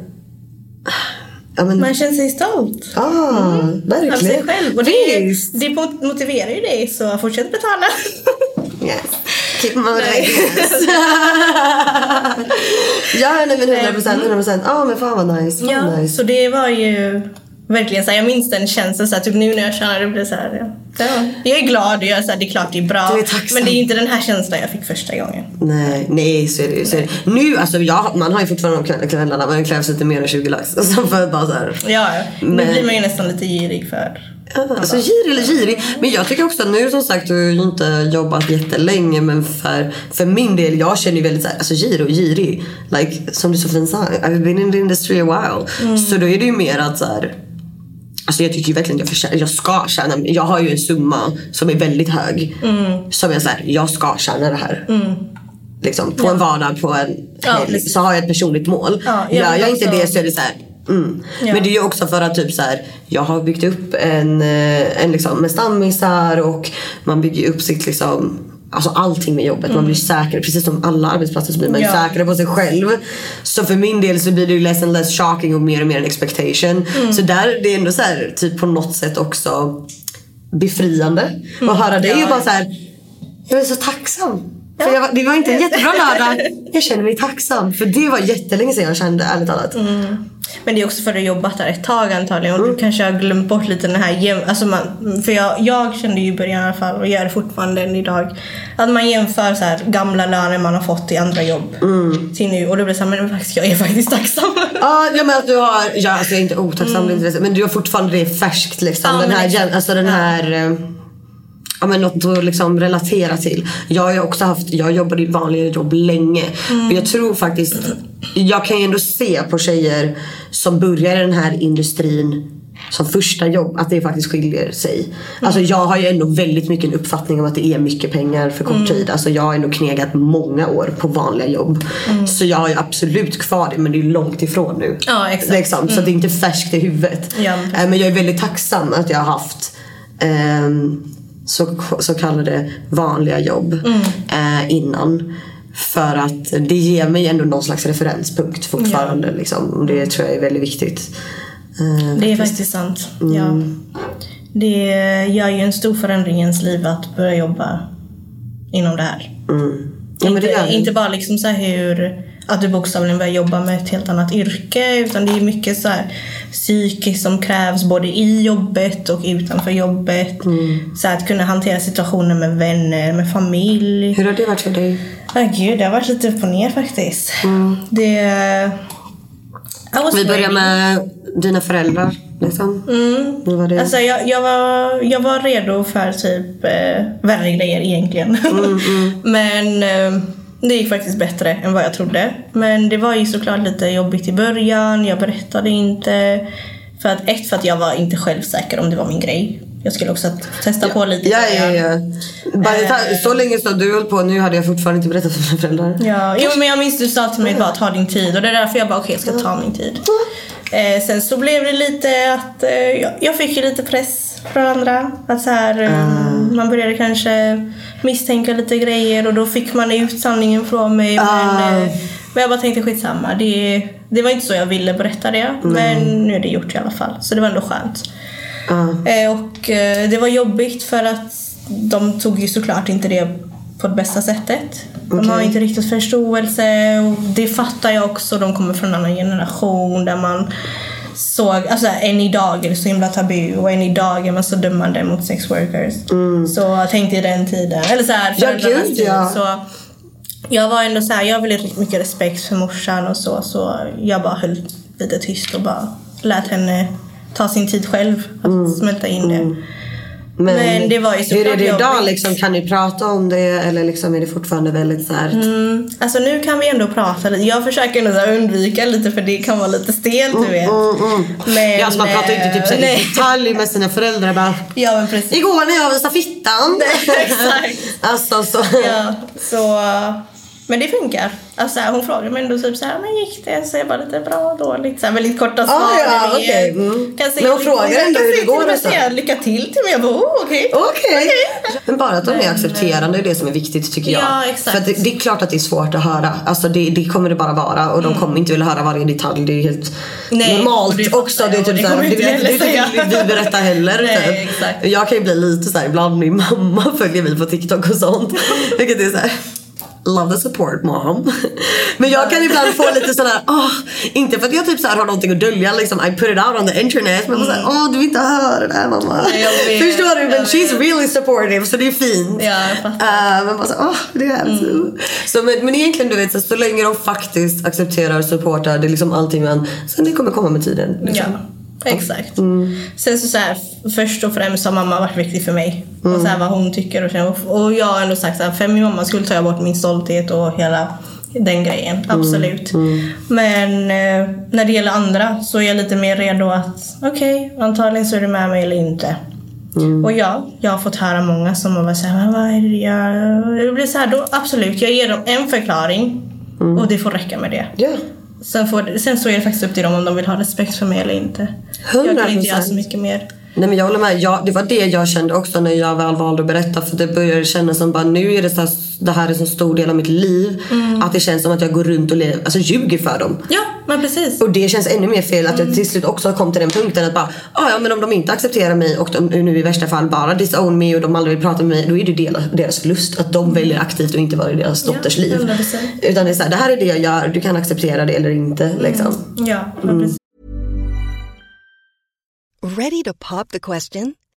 B: Ja men,
C: Man känner sig stolt.
B: ah,
C: Av
B: verkligen.
C: sig själv. Och det,
B: Visst.
C: det motiverar ju dig så fortsätt betala. [laughs]
B: Yes. Keep motivating us. [laughs] ja nej men 100 procent, 100 procent. Ja men fan vad nice. Fan
C: Ja,
B: nice.
C: så det var ju verkligen så här, jag minns den känslan så här, typ nu när jag tjänar det blir så här, ja. ja. Jag är glad och jag är så här, det är klart det är bra.
B: Är
C: men det är inte den här känslan jag fick första gången.
B: Nej, nej så är det så är det. Nu alltså ja, man har ju fortfarande de kvällarna men det krävs lite mer än 20 lax. [laughs] Alltså för bara så här.
C: Ja, ja. nu
B: Men-
C: blir man ju nästan lite girig för
B: Ja, alltså girig eller girig. Men jag tycker också att nu som sagt, du har ju inte jobbat jättelänge men för, för min del, jag känner ju väldigt såhär, alltså girig och girig. Like, som du så fint sa, I've been in the industry a while. Så då är det ju mer att såhär, Alltså jag tycker ju verkligen att jag, förtjänar, jag ska tjäna, jag har ju en summa som är väldigt hög. Som jag säger, jag ska tjäna det här. Liksom, på en vardag, på en
C: Ja,
B: så har jag ett personligt mål.
C: Ja, jag
B: Gör jag inte det så är det så här. Mm.
C: Ja.
B: Men det är ju också för att typ så här, jag har byggt upp en, eh, en liksom, med stammisar och man bygger upp sitt liksom Alltså allting med jobbet. Man blir säkrare. Precis som alla arbetsplatser så blir man
C: Mm. Ja.
B: säkrare på sig själv. Så för min del så blir det ju less and less shocking och mer och mer en expectation.
C: Mm.
B: Så där, det är ändå så här, typ på något sätt också befriande. att höra dig
C: Mm. Ja.
B: och bara så här, jag är så tacksam. För jag, det var inte en jättebra lördag. [laughs] Jag känner mig tacksam. För det var jättelänge sedan jag kände ärligt talat.
C: Mm. Men det är också för att du jobbat där ett tag antagligen och
B: Mm.
C: du kanske har glömt bort lite den här alltså man, För jag, jag kände ju i början i alla fall och gör det fortfarande än idag. Att man jämför så här, gamla löner man har fått i andra jobb
B: Mm.
C: till nu och då blir det så här, men faktiskt, jag är faktiskt tacksam.
B: Ja, ja men att du har, ja, alltså jag är inte otacksam det, men du har fortfarande det färskt liksom.
C: Mm. Ja,
B: den här, alltså den här eh, Ja men något att liksom relatera till. Jag har också haft, jag jobbade i vanliga jobb länge.
C: Mm.
B: Jag tror faktiskt, jag kan ju ändå se på tjejer som börjar i den här industrin som första jobb, att det faktiskt skiljer sig. Alltså jag har ju ändå väldigt mycket en uppfattning om att det är mycket pengar för kort
C: Mm.
B: tid. Alltså jag har ändå knegat många år på vanliga jobb. Så jag har ju absolut kvar det men det är långt ifrån nu.
C: Ja, exakt.
B: Liksom, Så det är inte färskt i huvudet.
C: Ja,
B: Eh, men jag är väldigt tacksam att jag har haft ehm, så, så kallade vanliga jobb
C: Mm.
B: eh, innan. För att det ger mig ändå någon slags referenspunkt fortfarande. Liksom, och det tror jag är väldigt viktigt. Eh,
C: Det är faktiskt sant.
B: Mm.
C: Ja. Det gör ju en stor förändring i ens liv att börja jobba inom det här.
B: mm. Ja, men det gör
C: inte,
B: det.
C: inte bara liksom så här hur att du bokstavligen börjar jobba med ett helt annat yrke utan det är mycket så här psykiskt som krävs både i jobbet och utanför jobbet.
B: Mm.
C: Så att kunna hantera situationer med vänner, med familj.
B: Hur har det varit för dig?
C: Ja gud, det har varit lite upp och ner faktiskt. Det...
B: Mm. Vi börjar med dina föräldrar. Liksom. Hur var det?
C: Alltså jag, jag, var, jag var redo för typ eh, värre grejer egentligen. [laughs] Men eh, det gick faktiskt bättre än vad jag trodde. Men det var ju såklart lite jobbigt i början. Jag berättade inte. För att, ett, för att jag var inte självsäker om det var min grej. Jag skulle också testa på lite
B: Ja, ja, ja. Time, så länge som du höll på, nu hade jag fortfarande inte berättat för mina föräldrar.
C: Ja, jo, men jag minns du sa till mig bara ta din tid och det är därför jag bara okej jag ska ta min tid. Eh, sen så blev det lite att eh, jag, fick ju lite press från andra. Att så här, eh, Man började kanske misstänka lite grejer och då fick man ut sanningen från mig. Men, eh, men jag bara tänkte skitsamma. Det, det var inte så jag ville berätta det. Men nu är det gjort i alla fall. Så det var ändå skönt.
B: Ja.
C: Eh, och eh, det var jobbigt för att de tog ju såklart inte det på det bästa sättet. De har
B: Okej.
C: inte riktigt förståelse och det fattar jag också. De kommer från en annan generation där man såg, alltså än idag är det så himla tabu och än idag är man så dömande mot sex workers. Så jag tänkte i den tiden, eller så här,
B: Ja, gud, ja.
C: Så jag var ändå så här, jag ville riktigt mycket respekt för morsan och så, så jag bara höll lite tyst och bara lät henne ta sin tid själv att smälta in det. Men det var ju
B: Hur
C: såklart
B: är det idag
C: jobbigt.
B: liksom? Kan ni prata om det eller liksom är det fortfarande väldigt så här...
C: Mm, alltså nu kan vi ändå prata lite. Jag försöker ändå undvika lite för det kan vara lite stelt du vet. Men,
B: Ja, alltså man pratar ju inte typ så
C: eh,
B: i
C: nej.
B: detalj med sina föräldrar bara
C: Ja men precis.
B: Igår när jag visade fittan. [laughs]
C: Exakt. [laughs]
B: alltså så.
C: Ja, så, men det funkar. Alltså, så här, hon frågar mig ändå typ så här, men gick det? Så jag bara lite bra, dåligt. Så här, väldigt korta svar.
B: Ah, ja, okej, mm.
C: Kan säga-
B: Men hon frågar ändå hur det går och så.
C: säga Lycka till till mig. Jag bara, oh, okej.
B: Okej. Men bara att de är accepterande är det som är viktigt tycker jag.
C: Ja, exakt.
B: För det, det är klart att det är svårt att höra. Alltså det, det kommer det bara vara och de kommer inte vilja höra varje detalj. Det är helt
C: Mm. Nej,
B: normalt
C: det
B: också.
C: jag,
B: Det är typ
C: det kommer
B: det
C: inte
B: vill
C: jag
B: inte
C: heller
B: det vill vi berätta heller.
C: Nej,
B: typ. Jag kan ju bli lite såhär ibland min mamma följer mig på TikTok och sånt. [laughs] Vilket är såhär Love the support mom. [laughs] Men jag kan ibland få lite här, åh, inte för att jag typ så har någonting att dölja liksom, I put it out on the internet. Men mm. såhär, åh du vill inte höra det här mamma.
C: Nej,
B: Förstår du? Men she's really supportive så det är fint.
C: Ja.
B: Uh, men bara så, åh, det är så. så men, men egentligen du vet, så, så länge de faktiskt accepterar, supportar, det är liksom allting men sen det kommer komma med tiden. Liksom.
C: Ja. Exakt. Sen så, så här, först och främst har mamma varit viktig för mig. Och så här, vad hon tycker och känner. Och jag har ändå sagt här, för min mamma skulle ta bort min stolthet och hela den grejen. Absolut. Men eh, när det gäller andra så är jag lite mer redo att okej, antagligen så är du med mig eller inte. Och ja, jag har fått höra många som har varit såhär, vad är det jag... Det blir så här, då, absolut, jag ger dem en förklaring och det får räcka med det.
B: Ja.
C: Sen, får, sen så är det faktiskt upp till dem om de vill ha respekt för mig eller inte. Jag kan inte göra så
B: 100%.
C: mycket mer.
B: Nej men jag håller med. Jag, det var det jag kände också när jag väl valde att berätta. För det började kännas som bara nu är det så det här är så stor del av mitt liv. Att det känns som att jag går runt och lever, alltså, ljuger för dem.
C: Ja, men precis.
B: Och det känns ännu mer fel att jag till slut också kom till den punkten att bara ah, ja men om de inte accepterar mig och de nu i värsta fall bara disown me och de aldrig vill prata med mig då är det deras, deras förlust att de väljer aktivt och inte vara i deras dotters
C: Ja,
B: liv.
C: 100%.
B: Utan det är så här, det här är det jag gör, du kan acceptera det eller inte liksom.
C: Ja, men precis.
D: Ready to pop the question?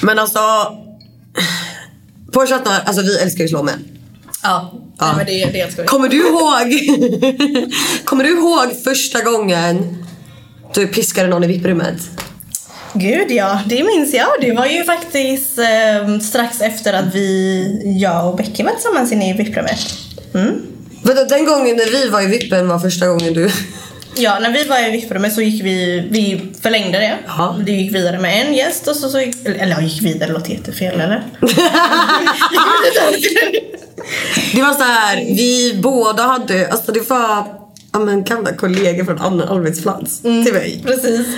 B: Men alltså chatten, alltså vi älskar ju slå män.
C: Ja, Nej, men det, det ska vi.
B: Kommer du ihåg [laughs] Kommer du ihåg första gången du piskade någon i vipprummet?
C: Gud ja, det minns jag. Det var ju faktiskt eh, strax efter att vi, jag och Becky var tillsammans inne i vipprummet. Mm.
B: Vänta, den gången när vi var i vippen var första gången du... [laughs]
C: Ja, när vi var i vipprummet så gick vi, vi förlängde det.
B: Ja.
C: Det gick vidare med en gäst och så, så gick, eller ja, gick vidare låter jättefel eller? [laughs]
B: Det var så här, vi båda hade, alltså det var ja, men, gamla kollegor från annan arbetsplats till mig.
C: Precis. [laughs]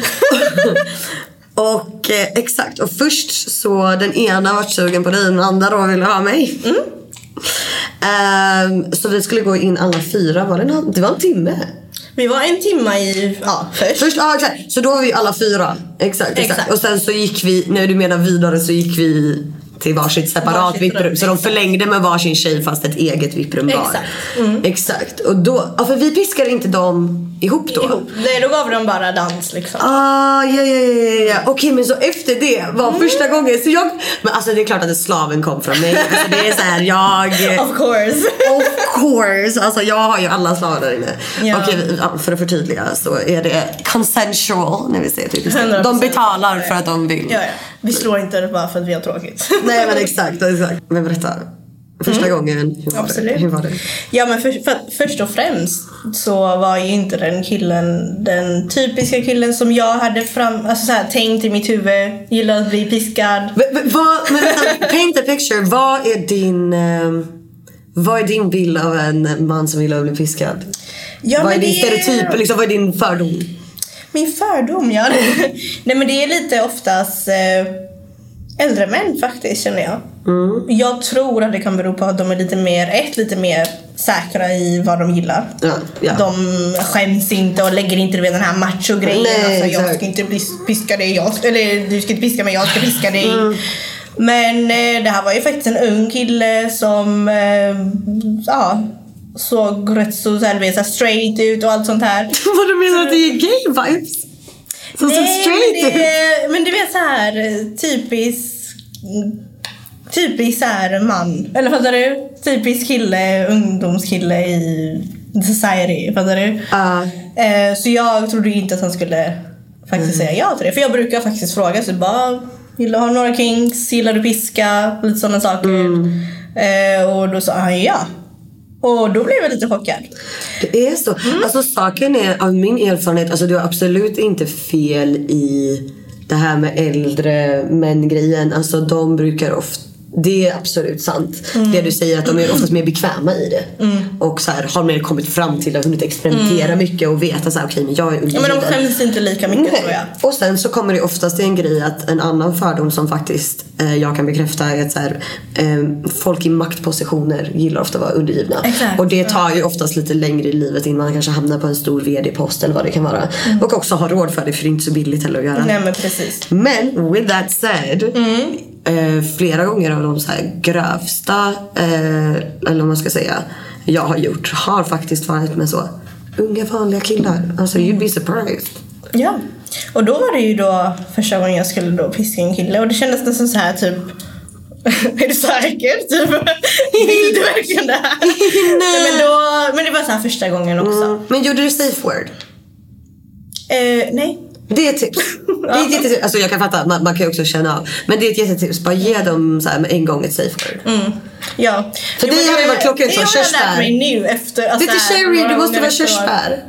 B: Och eh, exakt, och först så den ena var sugen på dig och den andra då ville ha mig. Ehm, så vi skulle gå in alla fyra, var det, en, det var en timme.
C: Vi var en timma i, ja först.
B: Först, ja exakt. Så då var vi alla fyra. Exakt, exakt.
C: Exakt.
B: Och sen så gick vi, när du menar vidare så gick vi till varsitt separat
C: Varsitt
B: vipprum.
C: rum,
B: Så de
C: exakt.
B: förlängde med varsin tjej fast ett eget vipprum var.
C: Exakt. Mm.
B: Exakt. Och då, ja, för vi piskade inte dem ihop då.
C: Ihop. Nej, då gav de bara dans liksom.
B: Ah, ja, ja, ja, ja. Okej, men så efter det var
C: Mm.
B: första gången. Så jag, men alltså det är klart att slaven kom från mig. Alltså det är så här, jag... [laughs]
C: Of course.
B: Of course! Alltså jag har ju alla slavar där inne.
C: Ja.
B: Okej, ja, för att förtydliga så är det consensual när vi säger.
C: 100%.
B: De betalar för att de vill.
C: Ja, ja. Vi slår inte bara för att vi har tråkigt. [laughs]
B: Nej men exakt, exakt. Men berätta. Första gången, hur var,
C: Mm. Absolut.
B: det? hur var det?
C: Ja men för, för, först och främst så var ju inte den killen den typiska killen som jag hade fram, alltså så här, tänkt i mitt huvud. Gillar att bli piskad.
B: V- v- vad, men vänta, [laughs] paint a picture. Vad är din... ehm, vad är din bild av en man som gillar att bli piskad?
C: Ja,
B: vad är din
C: är-
B: stereotyp? Liksom, vad är din fördom?
C: Min fördom ja. [laughs] Nej men det är lite oftast eh, äldre män faktiskt känner jag. Jag tror att det kan bero på att de är lite mer, ett lite mer säkra i vad de gillar.
B: Ja, ja.
C: De skäms inte och lägger inte vet, den här macho-grejen.
B: Nej,
C: alltså, jag ska inte piska dig, jag, eller du ska inte piska mig, jag ska piska dig.
B: Mm.
C: Men eh, det här var ju faktiskt en ung kille som eh, ja, såg rätt så, så här, du så straight ut och allt sånt här. [laughs]
B: Vad du menar att det är gay vibes? Som ser straight
C: men,
B: ut?
C: det, men du vet så här eh, typisk Typisk så här man, eller fattar du? Typisk kille, ungdomskille i society, fattar du? Eh, så jag trodde inte att han skulle faktiskt säga ja till det. För jag brukar faktiskt fråga så bara, vill du ha några kinks? Gillar du piska? Lite sådana saker. Eh, och då sa han ja. Och då blev jag lite chockad.
B: Det är så. Alltså saken är, av min erfarenhet, alltså du har absolut inte fel i det här med äldre män-grejen. Alltså de brukar ofta det är absolut sant. Det du säger att de är oftast mer bekväma i det. Och så här, har mer kommit fram till och hunnit experimentera mycket och veta så här, okej men jag är
C: Ja, men de
B: undergiven.
C: skäms inte lika mycket tror jag.
B: Nej. Och sen så kommer det oftast till en grej att en annan fördom som faktiskt eh, jag kan bekräfta är att så här, eh, folk i maktpositioner gillar ofta att vara undergivna.
C: Exakt,
B: och det tar ju oftast lite längre i livet innan man kanske hamnar på en stor VD-post eller vad det kan vara. Och också har råd för det för det är inte så billigt heller att göra.
C: Nej men precis.
B: Men with that said. Eh, flera gånger av de så här grövsta, eh, eller vad man ska säga, jag har gjort har faktiskt varit med så unga vanliga killar. Alltså you'd be surprised.
C: Ja. Och då var det ju då första gången jag skulle då piska en kille och det kändes nästan så här typ [laughs] är du säker? Typ, [laughs] vill du verkligen det här? [laughs] Nej. men, då, men det var så här första gången också.
B: Men gjorde du safe word?
C: Eh, nej.
B: Det är ett tips. Det är ett jättetips. Alltså jag kan fatta, man, man kan ju också känna av. Men det är ett jättetips. Bara ge dem så här en gång ett safe word.
C: Ja.
B: För
C: Jo,
B: det hade varit klockrent
C: Det
B: så,
C: har jag
B: körsbär.
C: lärt mig nu efter. Alltså, så här,
B: cherry,
C: några
B: du måste vara körsbär.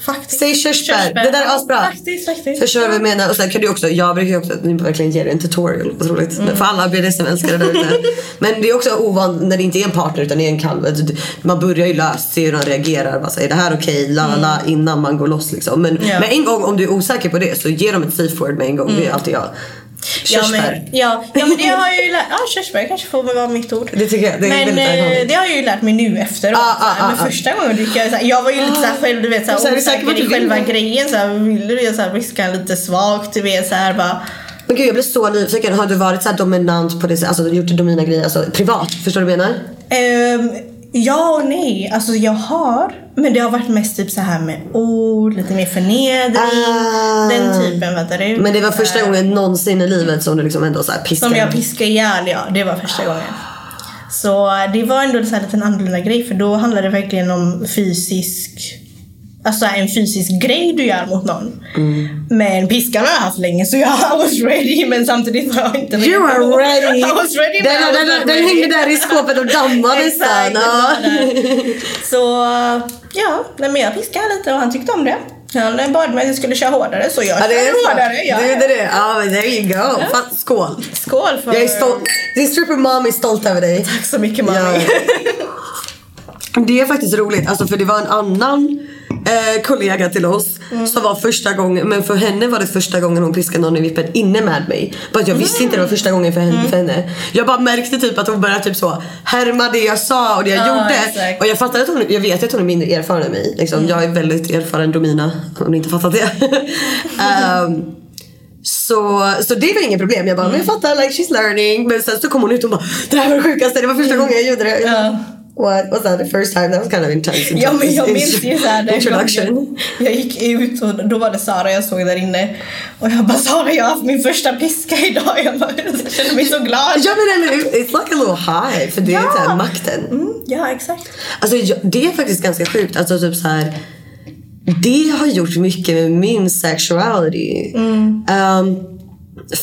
C: Faktiskt.
B: Säg körsbär. Det där är asbra.
C: Faktiskt, faktiskt.
B: Förstår du vad jag menar? Och sen kan du också, jag brukar ju också ni verkligen ge dig en tutorial. Otroligt.
C: Mm.
B: För alla BDSM-älskare där ute. [laughs] Men det är också ovant när det inte är en partner utan det är en kalv. Alltså, Man börjar ju löst, se hur de reagerar. Bara säger det här okej, la la la innan man går loss liksom. Men
C: Mm. Ja.
B: med en gång om du är osäker på det så ge dem ett safe word med en gång. Det är alltid jag.
C: Mm. Ja men,
B: Körsbär.
C: ja, ja men det har jag ju lärt Ja körsbär kanske får vara mitt ord.
B: Det tycker jag. Det är
C: men eh, det har jag ju lärt mig nu efteråt.
B: Ah, ah,
C: men
B: ah, ah.
C: första gången dricker jag så här, Jag var ju lite såhär själv du vet såhär,
B: Så
C: osäker i själva grejen. Såhär, vill du? Såhär, viskar lite svagt du vet såhär bara.
B: Men gud jag blir så nyfiken. Har du varit så här dominant på det sättet? Alltså gjort domina grejer alltså, privat? Förstår du vad jag menar?
C: Ehm, ja och nej. Alltså jag har. Men det har varit mest typ så här med ord, lite mer förnedring.
B: Ah.
C: Den typen fattar du?
B: Men det var
C: Så
B: första gången någonsin i livet som du liksom ändå så här piskade?
C: Som jag piskade ihjäl ja, det var första gången. Så det var ändå en sån här liten annorlunda grej för då handlade det verkligen om fysisk Alltså en fysisk grej du gör mot någon.
B: Mm.
C: Men piskan har jag haft länge så jag I [laughs] was ready men samtidigt var jag inte redo.
B: You are ready! [laughs]
C: I was ready
B: den, den, den,
C: ready.
B: hängde där i skåpet och dammade [laughs] nästan. Ja.
C: Så ja, men jag piskade lite och han tyckte om det. Han bad mig att jag skulle köra hårdare så jag
B: Ja,
C: körde hårdare. Ja.
B: Du gjorde det? Ja, men there you go. Fan, skål.
C: Skål för...
B: Jag är stolt. Din stripper mom är stolt över dig.
C: Tack så mycket mami.
B: Ja. Det är faktiskt roligt, alltså för det var en annan eh, kollega till oss som var första gången, men för henne var det första gången hon piskade någon i vippen inne med mig. Bara jag visste inte det var första gången för henne, för henne. Jag bara märkte typ att hon började typ så härma det jag sa och det jag
C: Ja,
B: gjorde.
C: exakt.
B: Och jag fattade att hon, jag vet att hon är mindre erfaren än mig. Liksom. Jag är väldigt erfaren domina, om ni inte fattat det. [laughs] Ehm, så, så det var inget problem. Jag bara, men jag fattar, like she's learning. Men sen så kom hon ut och bara, det här var det sjukaste, det var första gången jag gjorde det.
C: Ja.
B: What was that the first time? That was kind of intense.
C: Ja men jag minns ju såhär den
B: Introduction.
C: gången Jag gick ut och då var det Sara jag såg där inne Och jag bara Sara jag har haft min första piska idag Jag, bara, [laughs] jag känner mig så glad
B: Ja men? It's like a little high. För det är
C: Ja.
B: så här makten.
C: mm, Ja exakt
B: Alltså jag, det är faktiskt ganska sjukt. Alltså typ så här. Det har gjort mycket med min sexuality.
C: Mm.
B: Ehm,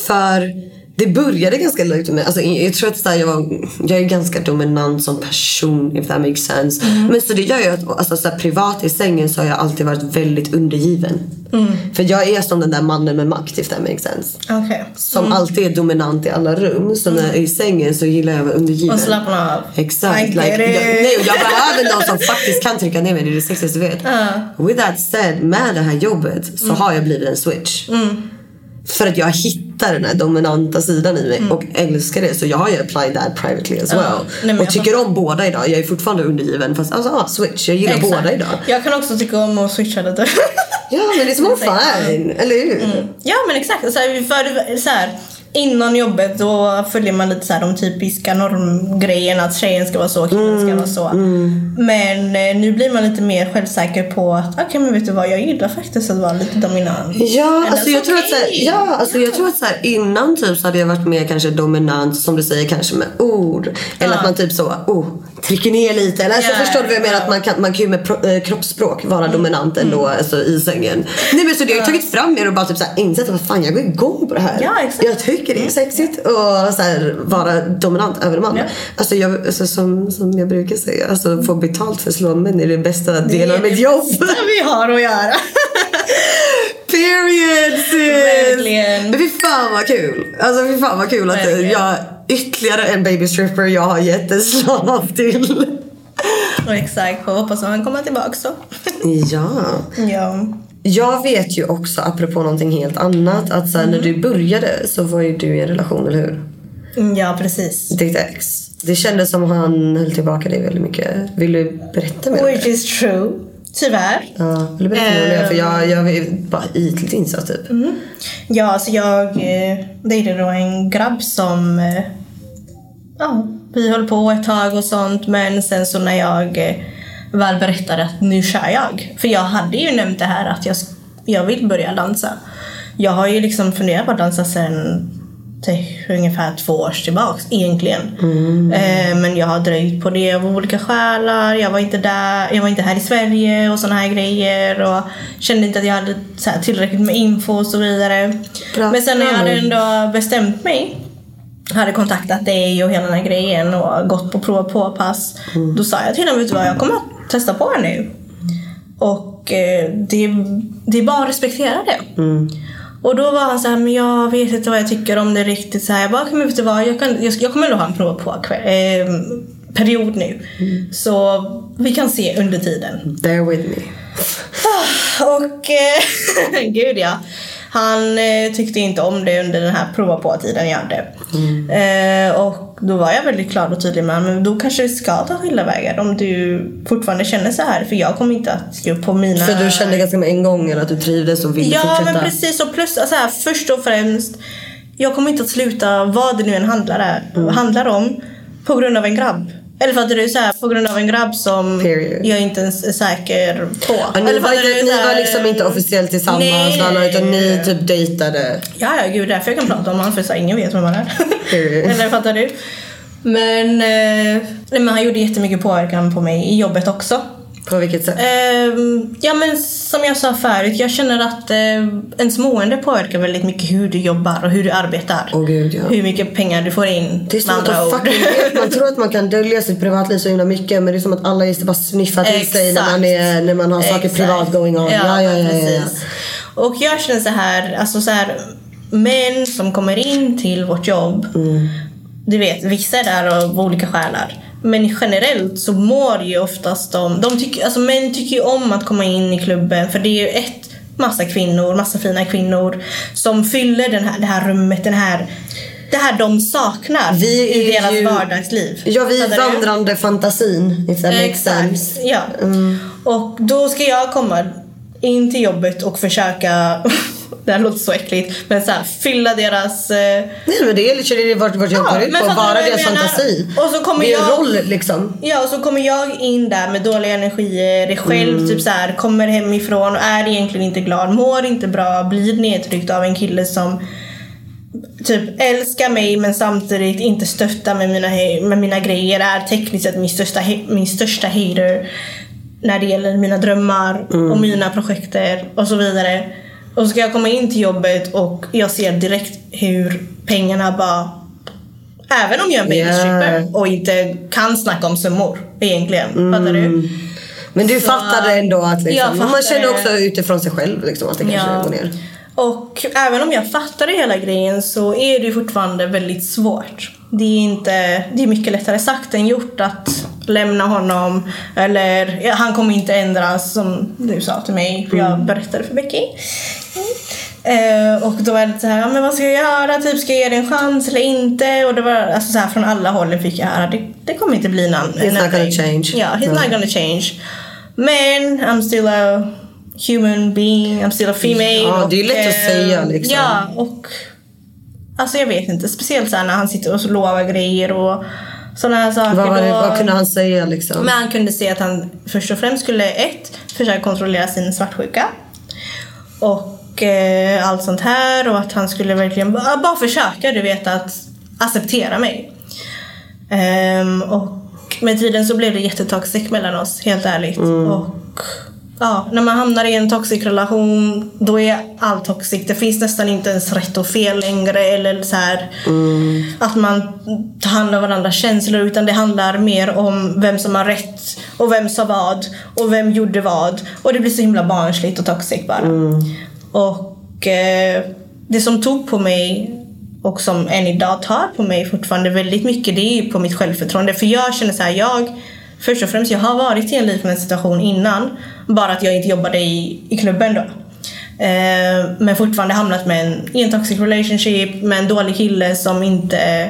B: för det började ganska lugnt med alltså, jag tror att här, jag, var, jag är ganska dominant som person if that makes sense.
C: Mm.
B: Men så det gör ju att alltså, så här, privat i sängen så har jag alltid varit väldigt undergiven.
C: Mm.
B: För jag är som den där mannen med makt if that makes sense.
C: Okej
B: Som alltid är dominant i alla rum. Så när jag är i sängen så gillar jag att vara undergiven.
C: Och slappna av
B: Exakt. Like, jag, nej, jag behöver någon som faktiskt kan trycka ner mig. Det är det sexigaste du vet. With that said, med det här jobbet så har jag blivit en switch. För att jag hittar den här dominanta sidan i mig och älskar det. Så jag har ju applied that privately as well.
C: Nej, men
B: och
C: jag
B: tycker om båda idag. Jag är fortfarande undergiven fast alltså, ah, switch. Jag gillar båda idag.
C: Jag kan också tycka om att switcha lite
B: Ja men det är more [laughs] fun. Eller hur?
C: Ja men exakt, så här, för, så här, innan jobbet då följer man lite så här, de typiska normgrejerna att tjejen ska vara så, killen ska vara så. Men eh, nu blir man lite mer självsäker på att okej men vet du vad, jag gillar faktiskt att vara lite dominant.
B: Ja, alltså jag tror att så här,
C: okay.
B: ja, alltså jag tror att så här, innan typ så hade jag varit mer kanske dominant som du säger kanske med ord. Eller
C: Ja.
B: att man typ så, oh, trycker ner lite. Eller alltså,
C: Ja,
B: förstår du vad jag menar? Att man kan, man kan ju med pro, eh, kroppsspråk vara dominant ändå alltså, i sängen. Nej men så det har ju tagit fram mer och bara typ så här, insett att vad fan jag går igång på det här.
C: Ja, exakt.
B: Jag tycker tycker det är sexigt att här, vara dominant över en man.
C: Ja.
B: Alltså, jag, alltså, som, som jag brukar säga, alltså, få betalt för att slå män är den bästa delen av mitt jobb.
C: vi har att göra. [laughs]
B: Period sis!
C: Verkligen.
B: Men fy fan vad kul. Alltså fy fan vad kul att
C: Verkligen.
B: jag ytterligare en baby stripper jag har gett en slav till.
C: Exakt, och hoppas att han kommer tillbaka så.
B: Ja.
C: ja.
B: Jag vet ju också, apropå någonting helt annat, att så här, när du började så var ju du i en relation, eller hur?
C: Mm, Ja, precis.
B: Ditt ex. Det kändes som han höll tillbaka dig väldigt mycket. Vill du berätta mer
C: Which is true. Tyvärr.
B: Ja, vill du berätta mer om det? För jag, jag är bara ytligt insatt typ.
C: Ja, alltså jag eh, dejtade då en grabb som... Eh, ja, vi höll på ett tag och sånt men sen så när jag eh, väl berättade att nu kör jag. För jag hade ju nämnt det här att jag, jag vill börja dansa. Jag har ju liksom funderat på att dansa till ungefär två år tillbaks egentligen. Eh, men jag har dröjt på det av olika skälar. Jag var inte där, jag var inte här i Sverige och såna här grejer. Och kände inte att jag hade så här, tillräckligt med info och så vidare.
B: Bra.
C: Men sen när jag hade ändå bestämt mig hade kontaktat dig och hela den här grejen och gått på prov på pass. Då sa jag till honom, vet du vad, jag kommer att testa på det nu. Och eh, det, det är bara att respektera det. Och då var han så här, men jag vet inte vad jag tycker om det riktigt. Så här, jag bara, men vet du vad, jag, kan, jag, jag kommer ändå ha en prov på eh, period nu. Så vi kan se under tiden.
B: Bear with me.
C: Och eh, [laughs] gud ja. Han eh, tyckte inte om det under den här prova på tiden jag hade. Eh, och då var jag väldigt klar och tydlig med men då kanske vi ska ta skilda vägar om du fortfarande känner så här. För jag kommer inte att gå på mina...
B: För du kände ganska med en gång att du trivdes och ville
C: Ja
B: fortsätta?
C: men precis och plus så här, först och främst. Jag kommer inte att sluta vad det nu än handlar,
B: Mm.
C: handlar om på grund av en grabb. Eller fattar du? Så här, på grund av en grabb som
B: Period.
C: jag inte ens är säker på.
B: Ja, ni
C: Eller
B: var,
C: du?
B: ni var liksom inte officiellt tillsammans
C: Nej.
B: utan ni typ dejtade.
C: Ja, ja gud, därför jag kan prata om honom för så här, ingen vet vem han är. [laughs] Eller fattar du? Men, eh, men han gjorde jättemycket påverkan på mig i jobbet också.
B: På vilket sätt?
C: Ehm, ja men som jag sa förut, jag känner att uh, ens mående påverkar väldigt mycket hur du jobbar och hur du arbetar.
B: Åh, gud, ja.
C: Hur mycket pengar du får in.
B: Det är som att vet. Man [laughs] tror att man kan dölja sitt privatliv så himla mycket men det är som att alla just bara sniffar till sig när man, är, när man har saker
C: Exakt.
B: privat going on. Ja, ja, ja, ja, ja.
C: Och jag känner så här, alltså så här, män som kommer in till vårt jobb,
B: Mm.
C: du vet, vissa är där av olika skälar. Men generellt så mår ju oftast de, de tycker, alltså män tycker ju om att komma in i klubben för det är ju ett, massa kvinnor, massa fina kvinnor som fyller den här, det här rummet, den här, det här de saknar
B: Vi
C: i deras
B: ju-
C: vardagsliv.
B: Ja, vi är vandrande fantasin. If that makes sense.
C: Ja. Och då ska jag komma in till jobbet och försöka, det här låter så äckligt, men så här, fylla deras... Eh,
B: Nej men det är literally vart, vart jag
C: Ja,
B: går ut på.
C: jag
B: deras
C: menar?
B: fantasi.
C: Och så kommer
B: det är en
C: jag-
B: roll liksom.
C: ja, och så kommer jag in där med dåliga energier, själv typ så här, kommer hemifrån och är egentligen inte glad, mår inte bra, blir nedtryckt av en kille som typ älskar mig men samtidigt inte stöttar med mina, med mina grejer, är tekniskt sett min största, min största hater när det gäller mina drömmar och mina projekter och så vidare. Och så ska jag komma in till jobbet och jag ser direkt hur pengarna bara Även om jag är en baby
B: Yeah.
C: och inte kan snacka om summor egentligen. Fattar du?
B: Men du
C: Så-
B: fattade ändå att liksom, man känner också utifrån sig själv liksom, att det kanske
C: Ja.
B: går ner.
C: Och även om jag fattar hela grejen så är det fortfarande väldigt svårt. Det är, inte, det är mycket lättare sagt än gjort att lämna honom. Eller han kommer inte ändras som du sa till mig för jag berättade för Becky. Mm. Eh, och då är det så här, ja, men vad ska jag göra? Typ, ska jag ge det en chans eller inte? Och det var alltså så här, från alla håll fick jag höra, det, det kommer inte bli någon
B: He's not gonna change.
C: Ja, he's
B: No.
C: not gonna change. Men I'm still a human being, I'm still a female.
B: Ja, det är ju lätt att
C: eh,
B: säga, liksom.
C: Ja, och alltså jag vet inte. Speciellt så här när han sitter och lovar grejer och sådana här saker.
B: Vad, var det, vad kunde han säga liksom?
C: men han kunde se att han först och främst skulle ett, försöka kontrollera sin svartsjuka. Och eh, allt sånt här och att han skulle verkligen bara, bara försöka du vet att acceptera mig. Ehm, och med tiden så blev det jättetoxic mellan oss, helt ärligt. Och ja, när man hamnar i en toxic relation, då är allt toxic. Det finns nästan inte ens rätt och fel längre. Eller så här, att man tar hand om varandras känslor. Utan det handlar mer om vem som har rätt och vem sa vad och vem gjorde vad. Och det blir så himla barnsligt och toxic bara. Och eh, det som tog på mig och som än idag tar på mig fortfarande väldigt mycket, det är ju på mitt självförtroende. För jag känner så här, jag Först och främst, jag har varit i en liknande situation innan. Bara att jag inte jobbade i, i klubben då. Eh, men fortfarande hamnat med en, i en toxic relationship med en dålig kille som inte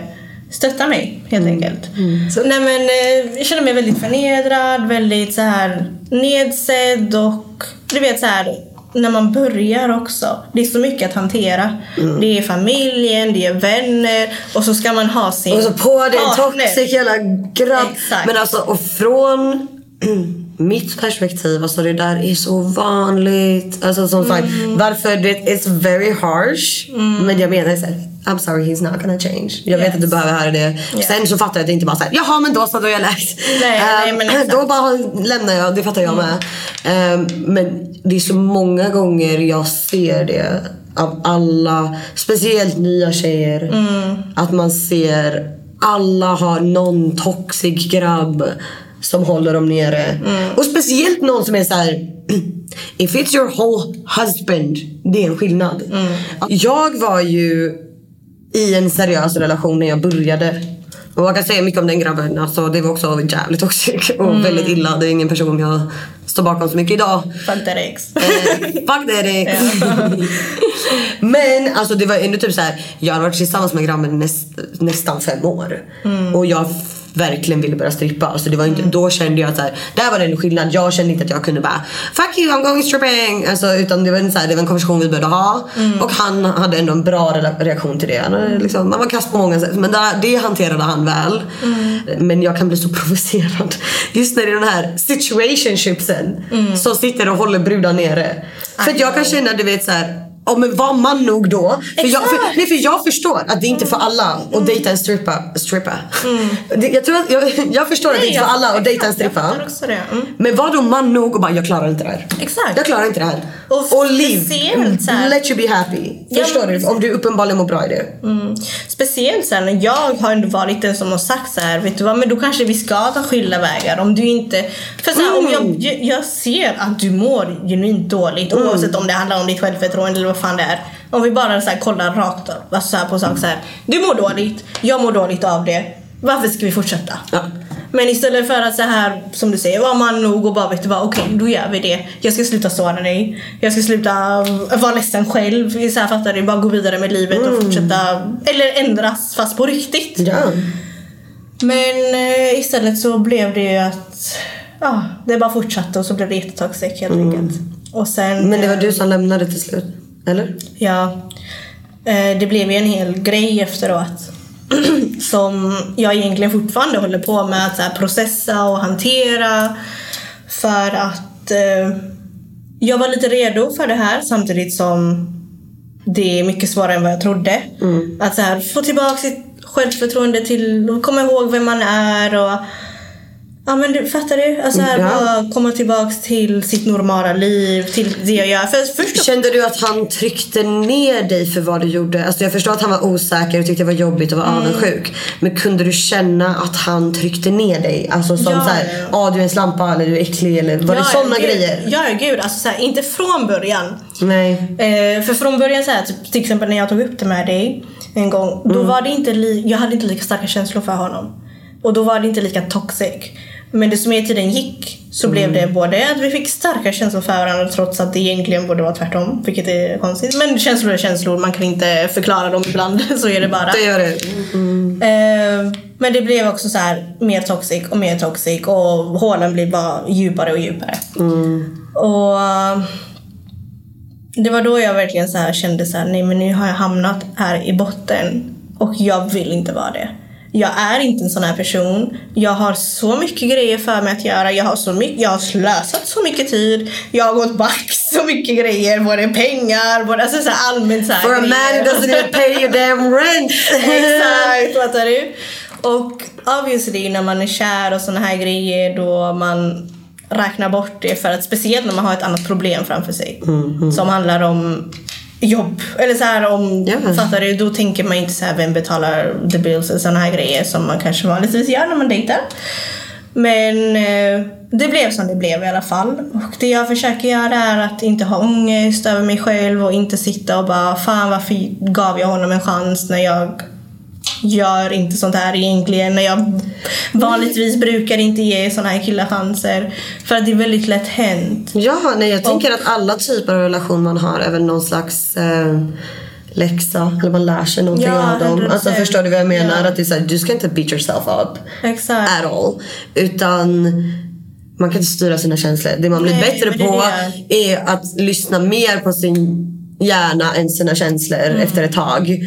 C: stöttar mig helt enkelt. Så, nej men, eh, jag känner mig väldigt förnedrad, väldigt så här nedsedd och du vet så här när man börjar också. Det är så mycket att hantera. Det är familjen, det är vänner och så ska man ha sin
B: Och så på det en toxic jävla grabb.
C: Exakt.
B: Men alltså och från [clears throat] mitt perspektiv, alltså det där är så vanligt. Alltså som sagt,
C: Mm.
B: varför det it's very harsh. Men jag menar såhär, I'm sorry he's not gonna change. Jag vet
C: Yes.
B: att du behöver höra det. Sen så fattar jag att det inte bara såhär, jaha men då så, då är jag läkt.
C: Nej, nej, men exakt.
B: då bara lämnar jag, det fattar jag med. Ehm, men det är så många gånger jag ser det av alla, speciellt nya tjejer.
C: Mm.
B: Att man ser alla har någon toxic grabb som håller dem nere.
C: Mm.
B: Och speciellt någon som är så här. [clears throat] If it's your whole husband, det är en skillnad.
C: Mm.
B: Jag var ju i en seriös relation när jag började. Och man kan säga mycket om den grabben. Alltså, det var också jävligt toxic och
C: Mm.
B: väldigt illa. Det är ingen person jag står bakom så mycket idag.
C: Fuck that ex.
B: Eh, Fuck that ex. [laughs] Men alltså det var ändå typ så här. Jag har varit tillsammans med grabben näst, nästan fem år. Och jag verkligen ville börja strippa. Alltså det var inte, Då kände jag att så här, där var det en skillnad. Jag kände inte att jag kunde bara Fuck you I'm going stripping. Alltså, utan det var, en, så här, det var en konversation vi började ha. Och han hade ändå en bra reaktion till det. Han, liksom, man var kass på många sätt. Men där, det hanterade han väl. Men jag kan bli så provocerad. Just när det är den här situationshipsen. Som sitter och håller brudar nere. För att jag kan känna du vet så här. Ja men var man nog då? För jag, för, nej, för jag förstår att det inte är för alla att dejta en strippa. strippa. [laughs] Det, jag, tror att, jag, jag förstår att det inte är för alla att dejta en strippa.
C: Mm.
B: Men var då man nog och bara jag klarar inte det här.
C: Exakt.
B: Jag klarar inte det här.
C: Och så här-
B: Let you be happy.
C: Ja,
B: Förstår
C: men
B: du? Om du uppenbarligen mår bra i det.
C: Mm. Speciellt sen när jag har ändå varit den som har sagt så här, vet du vad, men då kanske vi ska ta skilda vägar. Om du inte... För så här, om jag, jag, jag ser att du mår genuint dåligt oavsett om det handlar om ditt självförtroende eller vad fan det är. Om vi bara så här, kollar rakt upp, alltså så här, på sak så här. Du mår dåligt, jag mår dåligt av det. Varför ska vi fortsätta?
B: Ja.
C: Men istället för att så här, som du säger, var man nog och bara vet du vad, okej då gör vi det. Jag ska sluta såra dig. Jag ska sluta uh, vara ledsen själv. Så här, fattar du? Bara gå vidare med livet och fortsätta. Eller ändras fast på riktigt.
B: Ja.
C: Men eh, istället så blev det ju att ja, det bara fortsatte och så blev det jättetoxic helt enkelt. Och sen,
B: Men det var du som lämnade till slut? Eller?
C: Ja. Eh, Det blev ju en hel grej efteråt. [clears throat] som jag egentligen fortfarande håller på med att processa och hantera. För att eh, jag var lite redo för det här samtidigt som det är mycket svårare än vad jag trodde. Att så här, få tillbaka sitt självförtroende till att komma ihåg vem man är och Ja men du fattar du? Alltså här,
B: Ja.
C: bara komma tillbaks till sitt normala liv, till det jag gör. För först
B: Kände du att han tryckte ner dig för vad du gjorde? Alltså jag förstår att han var osäker och tyckte det var jobbigt och var
C: Mm.
B: avundsjuk. Men kunde du känna att han tryckte ner dig? Alltså som
C: Ja,
B: såhär,
C: ja,
B: ja du är en slampa eller du är äcklig eller var det sådana grejer?
C: Ja, gud. Alltså, så här, inte från början.
B: Nej.
C: Eh, för från början, så här, typ, till exempel när jag tog upp det med dig en gång. Då
B: Mm.
C: var det inte li- jag hade inte lika starka känslor för honom. Och då var det inte lika toxic. Men desto mer tiden gick så blev
B: Mm.
C: det både att vi fick starka känslor för varandra trots att det egentligen borde vara tvärtom. Vilket är konstigt. Men känslor är känslor, man kan inte förklara dem ibland. [laughs] så är det bara.
B: Det gör det.
C: Eh, men det blev också så här mer toxic och mer toxic och hålen blev bara djupare och djupare. Och eh, det var då jag verkligen så här kände så här, nej men nu har jag hamnat här i botten och jag vill inte vara det. Jag är inte en sån här person. Jag har så mycket grejer för mig att göra. Jag har, så mycket, jag har slösat så mycket tid. Jag har gått back [laughs] så mycket grejer. Både pengar, både alltså så här allmänt så här
B: For a man
C: grejer.
B: who doesn't even pay your damn rent. [laughs]
C: Exakt, fattar du? Och obviously när man är kär och såna här grejer då man räkna bort det för att speciellt när man har ett annat problem framför sig.
B: Mm,
C: Som handlar om jobb. Eller så här om,
B: Ja.
C: fattar du? Då tänker man inte så här vem betalar the bills och sådana här grejer som man kanske vanligtvis gör när man dejtar. Men eh, det blev som det blev i alla fall. Och det jag försöker göra är att inte ha ångest över mig själv och inte sitta och bara fan varför gav jag honom en chans när jag gör inte sånt här egentligen. När jag vanligtvis brukar inte ge såna här killar chanser. För att det är väldigt lätt hänt.
B: Ja, nej, jag tänker att alla typer av relation man har är väl någon slags eh, läxa. Eller man lär sig någonting
C: Ja,
B: av dem.
C: 100%.
B: Alltså förstår du vad jag menar?
C: Ja.
B: Att det är så här, du ska inte beat yourself up
C: Exakt.
B: at all. Utan man kan inte styra sina känslor. Det man blir
C: Nej,
B: bättre
C: är
B: på
C: det.
B: är att lyssna mer på sin hjärna än sina känslor
C: Mm.
B: efter ett tag.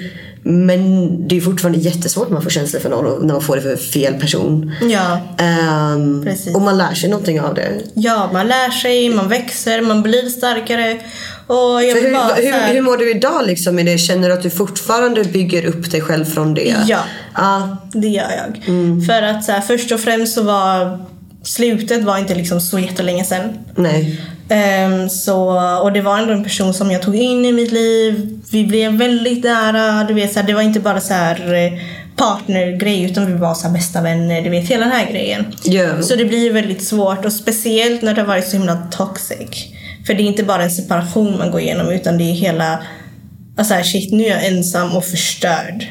B: Men det är fortfarande jättesvårt när man får känslor för någon och när man får det för fel person.
C: Ja.
B: Ehm,
C: Precis.
B: och man lär sig någonting av det.
C: ja, man lär sig, man växer, man blir starkare. Och jag
B: hur,
C: bara
B: hur,
C: här-
B: hur mår du idag liksom med det? Känner du att du fortfarande bygger upp dig själv från det?
C: Ja.
B: Ja.
C: Det gör jag.
B: Mm.
C: För att så här, först och främst så var slutet var inte liksom så jättelänge sedan.
B: Nej.
C: Ehm, så, och det var ändå en person som jag tog in i mitt liv. Vi blev väldigt nära. Du vet, så här, det var inte bara så här eh, partnergrej utan vi var så här bästa vänner. Du vet, hela den här grejen.
B: Ja.
C: Så det blir väldigt svårt och speciellt när det har varit så himla toxic. För det är inte bara en separation man går igenom utan det är hela Alltså här, shit nu är jag ensam och förstörd.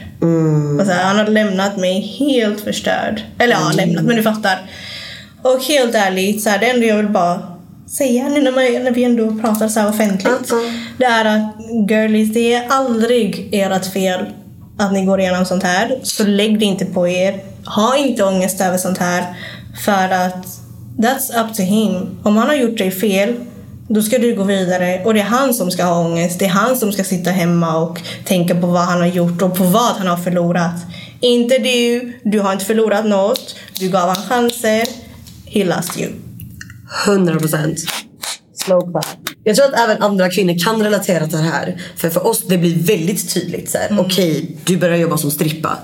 C: Och så här, han har lämnat mig helt förstörd. Eller ja, lämnat men du fattar. Och helt ärligt, så här, det enda jag vill bara säga nu när, man, när vi ändå pratar så här offentligt.
B: Mm.
C: Det är att girlies, det är aldrig ert fel att ni går igenom sånt här. Så lägg det inte på er. Ha inte ångest över sånt här. För att that's up to him. Om han har gjort dig fel, då ska du gå vidare. Och det är han som ska ha ångest. Det är han som ska sitta hemma och tänka på vad han har gjort och på vad han har förlorat. Inte du. Du har inte förlorat något. Du gav han chanser. He lost you.
B: 100 procent. Jag tror att även andra kvinnor kan relatera till det här. För för oss det blir väldigt tydligt så här.
C: Mm.
B: Okej, du börjar jobba som strippa.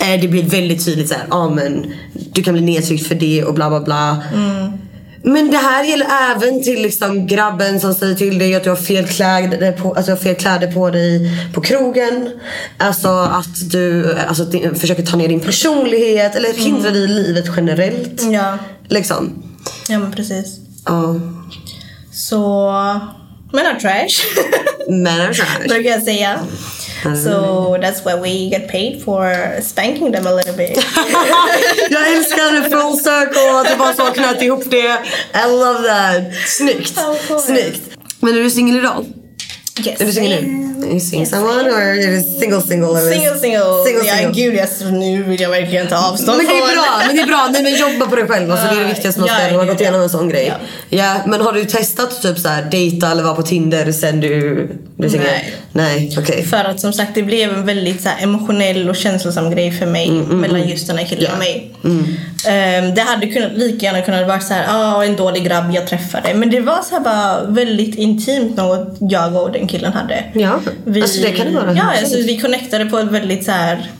B: Eh, Det blir väldigt tydligt så här. Ja men du kan bli nedtryckt för det och bla bla bla.
C: Mm.
B: Men det här gäller även till liksom grabben som säger till dig att du har fel kläder på, alltså, har fel kläder på dig på krogen. Alltså att du alltså, att du försöker ta ner din personlighet eller hindra dig i livet generellt.
C: Ja,
B: Liksom.
C: Ja men precis.
B: Ja.
C: Så... Men är trash. [laughs]
B: Men är trash.
C: brukar jag säga. So that's why we get paid for spanking them a little bit. [laughs]
B: Jag älskar det full circle, att du bara så knöt ihop det. I love that. Snyggt. Snyggt. Men är du singel idag?
C: Yes.
B: Är du singel nu? Är du seeing someone or är du single single? Eller?
C: Single, single.
B: Single,
C: ja,
B: single.
C: gud, yes, nu vill jag verkligen ta avstånd
B: Men det är bra, men det är bra. Nej, men jobba på dig själv. Alltså, det är det viktigaste man ska
C: Ja,
B: göra man har gått
C: ja.
B: igenom en sån grej.
C: Ja.
B: Ja. men har du testat typ så här dejta eller vara på Tinder sen du blev singel?
C: Nej.
B: Nej, okej.
C: För att som sagt det blev en väldigt så här, emotionell och känslosam grej för mig mellan just den här killen och mig. Ehm, det hade kunnat, lika gärna kunnat vara så här, ah, en dålig grabb jag träffade. Men det var så här bara väldigt intimt något jag och den killen hade.
B: Ja, alltså det kan det vara.
C: Ja, alltså, vi connectade på ett väldigt så här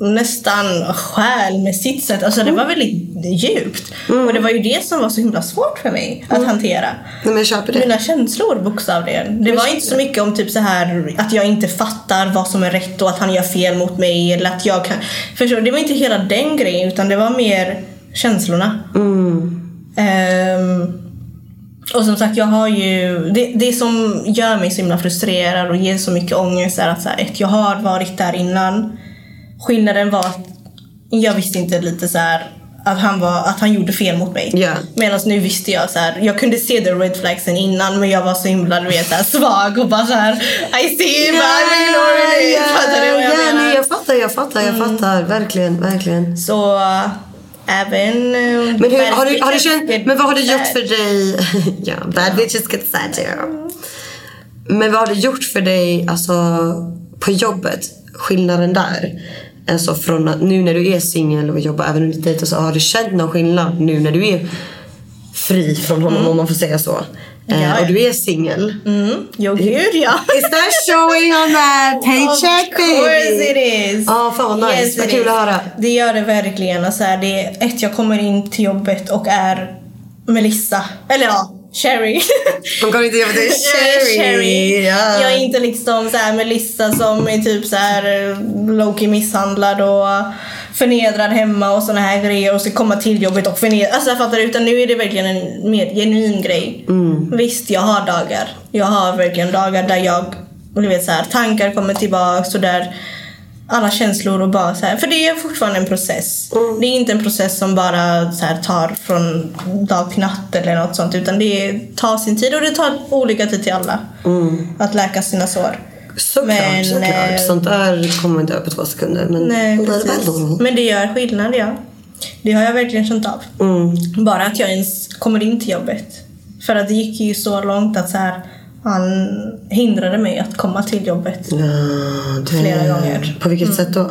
C: nästan själmässigt sätt. Alltså det var väldigt djupt. Och det var ju det som var så himla svårt för mig att hantera.
B: Nej, men köper det.
C: Mina känslor bokstavligen. Det var inte så mycket om typ så här att jag inte fattar vad som är rätt och att han gör fel mot mig eller att jag kan... Förstår? Det var inte hela den grejen utan det var mer känslorna. Ehm, och som sagt, jag har ju... Det, det som gör mig så himla frustrerad och ger så mycket ångest är att så här, ett, jag har varit där innan. Skillnaden var att jag visste inte lite så här att han, var, att han gjorde fel mot mig.
B: Ja.
C: Medan nu visste jag så här, jag kunde se the red flagsen innan men jag var så himla du vet, så här, svag och bara så här I see him, I'm ignoring it. Fattar du vad jag
B: ja,
C: menar? Mm.
B: nej, jag fattar, jag fattar, jag fattar. Verkligen, verkligen.
C: Så även... äh,
B: Men, hur, har du, har du känt, men vad har det gjort för dig? [laughs] ja, bad bitches get sad too. Men vad har det gjort för dig alltså, på jobbet? Skillnaden där? Alltså från att nu när du är singel och jobbar även under dejt och så har du känt någon skillnad nu när du är fri från honom om man får säga så. Eh.
C: Ja,
B: och du är singel.
C: Mm, jo gud ja. [laughs]
B: Is that showing on that paycheck
C: Of course it
B: baby?
C: is.
B: Ja, fan vad nice.
C: Yes,
B: Vad kul
C: is.
B: att höra.
C: Det gör det verkligen. Alltså, här, det är ett, jag kommer in till jobbet och är Melissa. Eller ja, Cherry.
B: Hon [laughs] kommer inte jobba till
C: Jag är [laughs]
B: Cherry. Ja.
C: Jag är inte liksom så här Melissa som är typ så här eh, low-key misshandlad och förnedrad hemma och såna här grejer och ska komma till jobbet och förnedra. Alltså jag fattar du? Utan nu är det verkligen en mer genuin grej. Visst, jag har dagar. Jag har verkligen dagar där jag, du vet så här, tankar kommer tillbaks och där alla känslor och bara så här, för det är fortfarande en process. Det är inte en process som bara så här tar från dag till natt eller något sånt utan det tar sin tid och det tar olika tid till alla att läka sina sår.
B: Såklart,
C: Men,
B: såklart.
C: eh,
B: Sånt där kommer inte upp på två sekunder. Men
C: Nej, Men det gör skillnad, ja. Det har jag verkligen känt av.
B: Mm.
C: Bara att jag ens kommer in till jobbet. För att det gick ju så långt att så här, han hindrade mig att komma till jobbet.
B: Ja, det...
C: Flera gånger.
B: På vilket sätt då?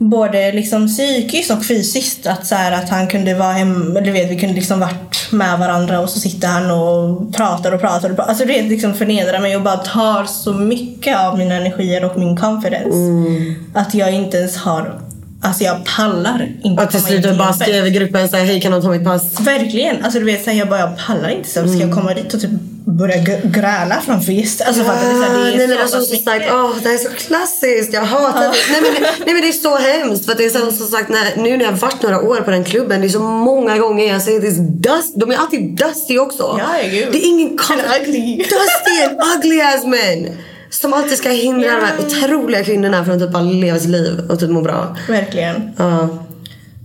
C: Både liksom psykiskt och fysiskt. Att, så här, att han kunde vara hemma, du vet vi kunde liksom varit med varandra och så sitter han och pratar och pratar och pratar. Alltså du vet liksom förnedrar mig och bara tar så mycket av mina energier och min confidence.
B: Mm.
C: Att jag inte ens har, alltså jag pallar inte
B: Och till slut du bara skrev i gruppen såhär, hej kan någon ta mitt pass?
C: Verkligen. Alltså du vet så här, jag bara jag pallar inte. Så ska
B: Mm.
C: jag komma dit och typ börja g- gräla framför gäster? Alltså fattar du? Så här, det är
B: nej men
C: så
B: alltså
C: pass
B: som sagt,
C: mycket.
B: åh, det här är så klassiskt. Jag hatar det. Nej men, nej men det är så hemskt. För att det är så, som sagt, när, nu när jag har varit några år på den klubben, det är så många gånger jag säger this dust. De är alltid dusty också.
C: Ja, gud.
B: Det är ingen
C: And ugly.
B: Dusty and ugly as men. Som alltid ska hindra de här otroliga kvinnorna från att typ bara leva sitt liv och typ må bra.
C: Verkligen.
B: Ja.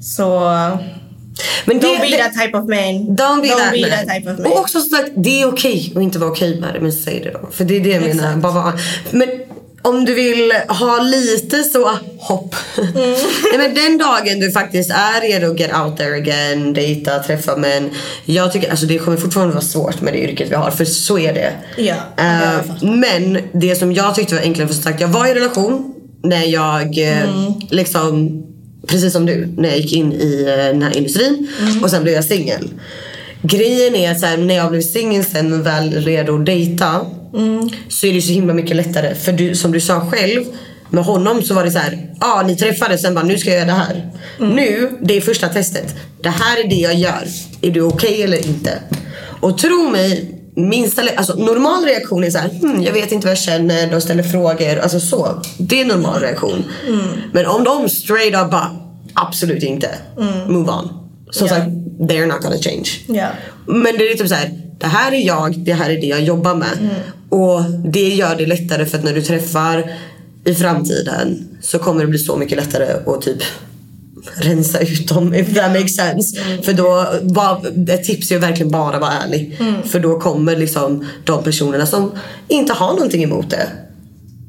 C: Så
B: Men det,
C: don't be that type of man.
B: Don't be, that, man.
C: that type of man.
B: Och också som sagt, det är okej att inte vara okej med det, men säg det då. För det är det jag menar. Bara vara. Men om du vill ha lite så hopp.
C: Mm. [laughs]
B: Nej, men den dagen du faktiskt är redo att get out there again, dejta, träffa män. Jag tycker alltså det kommer fortfarande vara svårt med det yrket vi har, för så är det.
C: Ja, fattat.
B: men det som jag tyckte var enklare, för som sagt jag var i relation när jag eh,
C: Mm.
B: liksom, precis som du, när jag gick in i eh, den här industrin
C: Mm.
B: och sen blev jag singel. Grejen är att när jag blev singel sen och väl redo att dejta
C: Mm.
B: så är det så himla mycket lättare. För du, som du sa själv, med honom så var det så här, ja ah, ni träffades sen bara nu ska jag göra det här.
C: Mm.
B: Nu, det är första testet. Det här är det jag gör. Är du okej eller inte? Och tro mig, minsta, alltså normal reaktion är så här, hmm, jag vet inte vad jag känner, de ställer frågor, alltså så. Det är normal reaktion.
C: Mm.
B: Men om de straight up bara, absolut inte, move on. Som
C: Ja.
B: sagt, they're not gonna change.
C: Ja.
B: Men det är liksom så här, det här är jag, det här är det jag jobbar med.
C: Mm.
B: Och det gör det lättare för att när du träffar i framtiden så kommer det bli så mycket lättare att typ rensa ut dem if that makes sense.
C: Mm.
B: För då, bara, ett tips är verkligen bara vara ärlig.
C: Mm.
B: För då kommer liksom de personerna som inte har någonting emot det.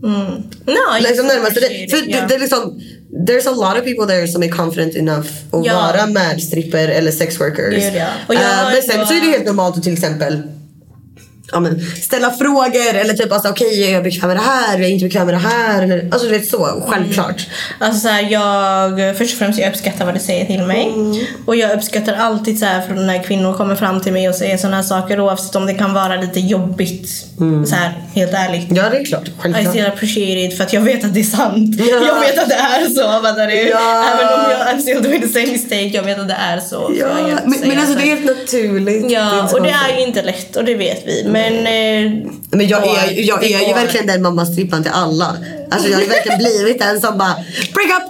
C: No,
B: Liksom
C: just
B: närma sig det. För
C: it,
B: det, det är liksom, there's a lot of people there som är confident enough att
C: Ja.
B: vara med stripper eller sex workers.
C: Gud, ja. Och jag har
B: men sen så är det helt normalt att till exempel ja, men, ställa frågor eller typ alltså, okej är jag bekväm med det här, är jag inte bekväm med det här. Eller, alltså du vet så, självklart.
C: Alltså så här, jag, först och främst jag uppskattar vad du säger till mig. Och jag uppskattar alltid så här från när kvinnor kommer fram till mig och säger sådana här saker oavsett om det kan vara lite jobbigt. Så här, helt ärligt.
B: Ja det är klart,
C: I
B: självklart.
C: still appreciate it för att jag vet att det är sant.
B: Ja.
C: Jag vet att det är så. Fattar du?
B: Ja.
C: Även om jag I'm still doing the same mistake. Jag vet att det är så.
B: Ja, men, men alltså
C: så.
B: det är helt naturligt. Det är
C: Ja, och det är ju inte lätt och det vet vi. Men, eh,
B: Men jag är, jag är ju verkligen den mammastrippan till alla. Alltså jag har ju verkligen blivit den som bara break up,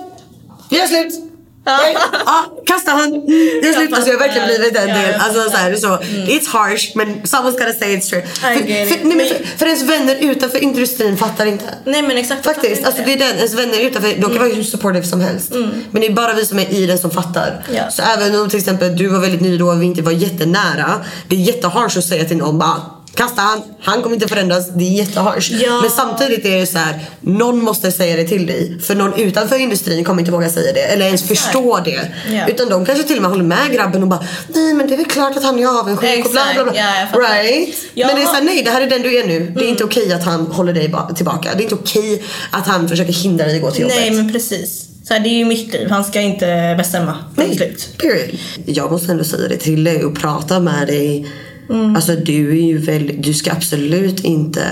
B: vi gör slut. Nej, Ja, kasta han. Mm, Det är slut. Alltså jag har verkligen blivit delen.
C: jag
B: Alltså så här, så. It's harsh men someone's gotta say it straight.
C: I
B: För, för, nej, men för, för ens vänner utanför industrin fattar inte.
C: Nej men exakt.
B: Faktiskt, alltså det är den. Ens vänner utanför, de kan vara hur supportive som helst. Men det är bara vi som är i den som fattar.
C: Mm. Ja.
B: Så även om till exempel du var väldigt ny då och vi inte var jättenära. Det är jätteharsh att säga till någon bara Kasta han, han kommer inte förändras. Det är jätteharsh.
C: Ja.
B: Men samtidigt är det så här, någon måste säga det till dig. För någon utanför industrin kommer inte våga säga det. Eller ens förstå det.
C: Ja.
B: Utan de kanske till och med håller med grabben och bara Nej men det är väl klart att han är avundsjuk och bla bla bla.
C: Ja,
B: right?
C: Ja.
B: Men det är såhär, nej det här är den du är nu. Det är inte okej att han håller dig ba- tillbaka. Det är inte okej att han försöker hindra dig att gå till jobbet.
C: Nej men precis. Så här, det är ju mitt liv. Han ska inte bestämma. Punkt slut.
B: Period. Jag måste ändå säga det till dig och prata med dig.
C: Mm.
B: Alltså du är ju väldigt, du ska absolut inte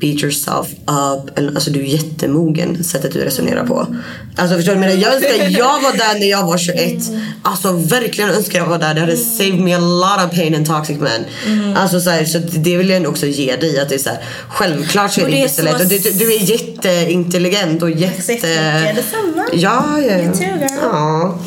B: beat yourself up. Alltså du är jättemogen sättet du resonerar på. Alltså förstår du? Jag, önskar jag var där när jag var 21. Alltså verkligen önskar jag var där. Det hade saved me a lot of pain and toxic men. Alltså så, här, så det vill jag ändå också ge dig. Att det är så här, självklart så är det
C: det är
B: inte så
C: så-
B: lätt. Och du, du är jätteintelligent och jätte...
C: jättemycket. Detsamma.
B: Ja, ja. Ja.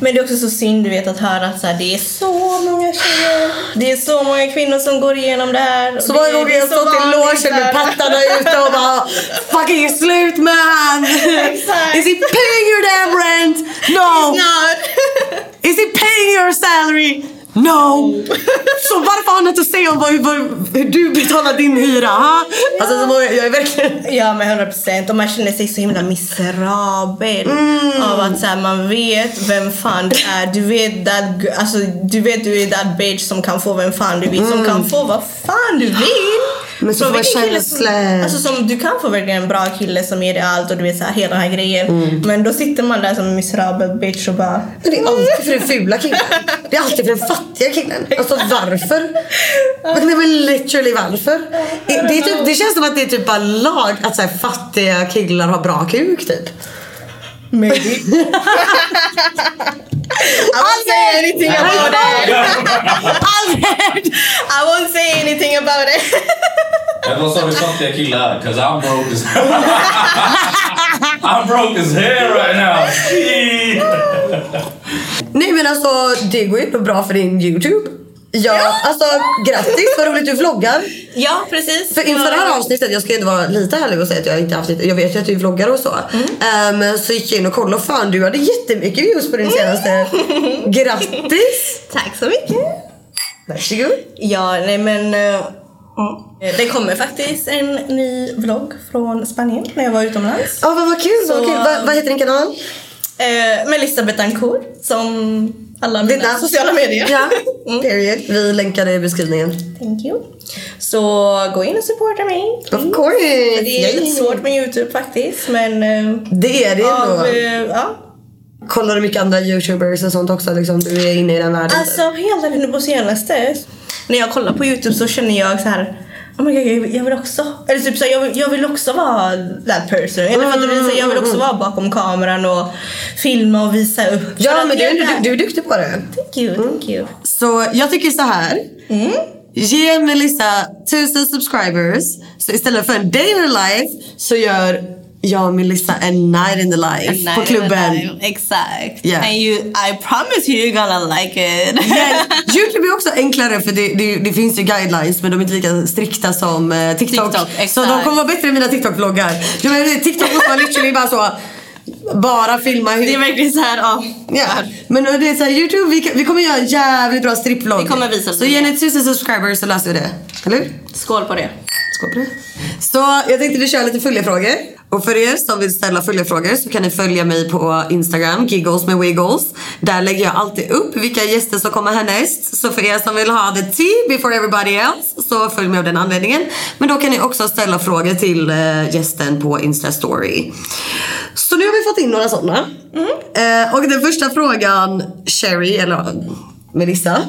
C: Men det är också så synd du vet att höra att så här, det är så många tjejer, det är så många kvinnor som går igenom det här.
B: Så många gånger jag
C: så
B: stått i logen med pattarna ute och bara Fucking slut man! Is he paying your damn rent? No!
C: Not.
B: Is he paying your salary? No! [laughs] Så varför har han inte att säga om hur du betalar din hyra? Ha? Alltså så många, jag är verkligen...
C: Ja men 100 procent och man känner sig så himla miserabel
B: Mm.
C: av att så här, man vet vem fan du är. Du vet, that, alltså, du vet du är that bitch som kan få vem fan du vill, som kan få vad fan du vill.
B: Mm. Men så får känslor.
C: Alltså som, du kan få verkligen en bra kille som ger dig allt och du vet så här, hela den här grejen.
B: Mm.
C: Men då sitter man där som en miserabel bitch och bara
B: Men det är alltid för den fula killen. Det är alltid för den fattiga killen. Alltså varför? Men det är väl literally varför? Det, är typ, det känns som att det är typ bara lag att så här, fattiga killar har bra kuk typ.
C: Maybe. [laughs] I won't say anything about it.
B: Albert!
C: I won't say anything about it.
E: Men vad sa du fattiga killar? Cause I'm broke as [laughs] I'm broke as hell right now.
B: Nej men alltså det går ju ändå bra för din Youtube. Ja, alltså grattis vad roligt du vloggar.
C: Ja, precis.
B: För inför det här avsnittet, jag ska ändå vara lite ärlig och säga att jag inte haft lite, jag vet ju att du vloggar och så. Ehm, så gick jag in och kollade och fan du hade jättemycket views på din senaste. [laughs] Grattis!
C: Tack så mycket.
B: Varsågod.
C: Ja, nej men... mm. Det kommer faktiskt en ny vlogg från Spanien när jag var utomlands.
B: Ja vad, vad kul, vad
C: Så,
B: kul. Vad, vad heter din kanal?
C: Eh, Melissa Betancourt som alla mina
B: namn?
C: sociala medier.
B: Ja, [laughs]
C: Mm.
B: period. Vi länkar det i beskrivningen.
C: Thank you. Så gå in och supporta mig.
B: Of course!
C: Det är lite svårt med Youtube faktiskt men... eh,
B: Det är det
C: av,
B: ändå.
C: eh, ja.
B: Kollar du mycket andra youtubers och sånt också? Liksom, du är inne i den världen?
C: Alltså helt ärligt nu på senaste. När jag kollar på Youtube så känner jag så här. Oh my God, jag vill- också, eller typ så här, jag, vill, jag vill också vara that person. Eller fattar du? Jag vill också vara bakom kameran och filma och visa upp.
B: Ja men du, du, du är duktig på det.
C: Thank you, thank you.
B: Så jag tycker så här.
C: Mm.
B: Ge Melissa tusen subscribers. Så istället för en day in the life så gör jag och Melissa en night in the life på klubben.
C: Exakt.
B: Yeah.
C: And you, I promise you you're gonna like it. [laughs]
B: Men [laughs] Youtube är också enklare för det, det, det finns ju guidelines men de är inte lika strikta som eh, TikTok.
C: TikTok,
B: så de kommer vara bättre än mina TikTok-vloggar. TikTok måste man literally bara så bara filma hur...
C: Det är verkligen så här, ja.
B: Ja, men det är så här, Youtube, vi, vi kommer göra en jävligt bra stripplogg.
C: Vi kommer visa
B: Så ge ni tusen subscribers så löser vi det. Eller?
C: Skål på det.
B: Skål på det. Så jag tänkte vi kör lite följefrågor. Och för er som vill ställa följdfrågor så kan ni följa mig på Instagram, giggles med wiggles. Där lägger jag alltid upp vilka gäster som kommer härnäst. Så för er som vill ha the tea before everybody else så följ mig av den anledningen. Men då kan ni också ställa frågor till eh, gästen på Insta story. Så nu har vi fått in några sådana. Mm. och den första frågan, Sherry, eller eh, Melissa, [laughs]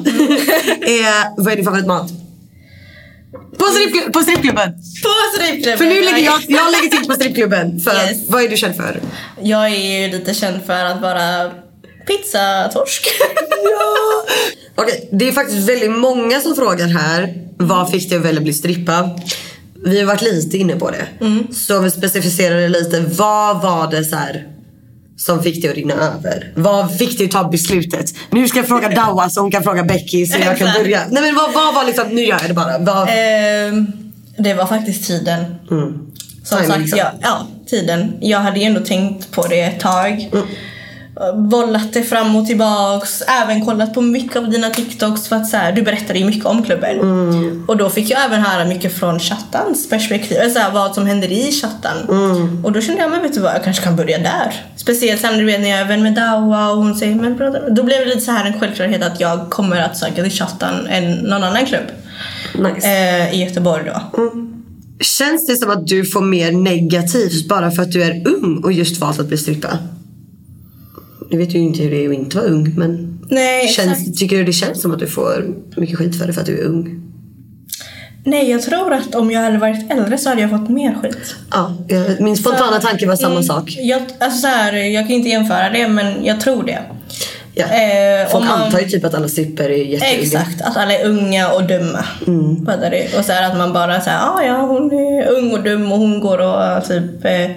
B: är vad är din favoritmat? På, strippklu- på strippklubben!
C: På strippklubben.
B: För nu lägger jag, jag lägger till på strippklubben. För
C: Yes.
B: vad är du känd för?
C: Jag är ju lite känd för att vara pizzatorsk. [laughs]
B: Okej, det är faktiskt väldigt många som frågar här. Vad fick dig att välja bli strippa? Vi har varit lite inne på det. Så vi specificerar det lite. Vad var det så här som fick dig att rinna över? Vad fick dig att ta beslutet? Nu ska jag fråga [laughs] Dawa så hon kan fråga Becky så jag kan börja. Nej men vad, vad var liksom, nu gör jag det bara. Vad,
C: Ehm, det var faktiskt tiden. Som
B: Timing,
C: sagt,
B: liksom.
C: ja, ja, tiden. Jag hade ju ändå tänkt på det ett tag.
B: Mm.
C: Bollat det fram och tillbaks. Även kollat på mycket av dina TikToks för att så här, du berättade ju mycket om klubben.
B: Mm.
C: Och då fick jag även höra mycket från chattans perspektiv. Så här, vad som händer i chatten.
B: Mm.
C: Och då kände jag, men vet du vad, jag kanske kan börja där. Speciellt sen du vet när jag är vän med Dawa och hon säger, men prata. Då blev det lite så här en självklarhet att jag kommer att söka till chatten än någon annan klubb.
B: nice.
C: Eh, I Göteborg då.
B: Känns det som att du får mer negativt bara för att du är ung och just valt att bli strippa? Nu vet ju inte hur det är att inte vara ung men
C: Nej,
B: känns, tycker du det känns som att du får mycket skit för det för att du är ung?
C: Nej, jag tror att om jag hade varit äldre så hade jag fått mer skit.
B: Ja, min spontana
C: Så-
B: tanke var samma
C: Mm,
B: sak.
C: Jag, alltså så här, jag kan inte jämföra det, men jag tror det.
B: Ja.
C: Eh,
B: Folk
C: man-
B: antar ju typ att alla stripper är jätteunga.
C: Exakt, att alla är unga och dumma.
B: Mm.
C: Och så här att man bara säger ah, ja hon är ung och dum och hon går och typ eh,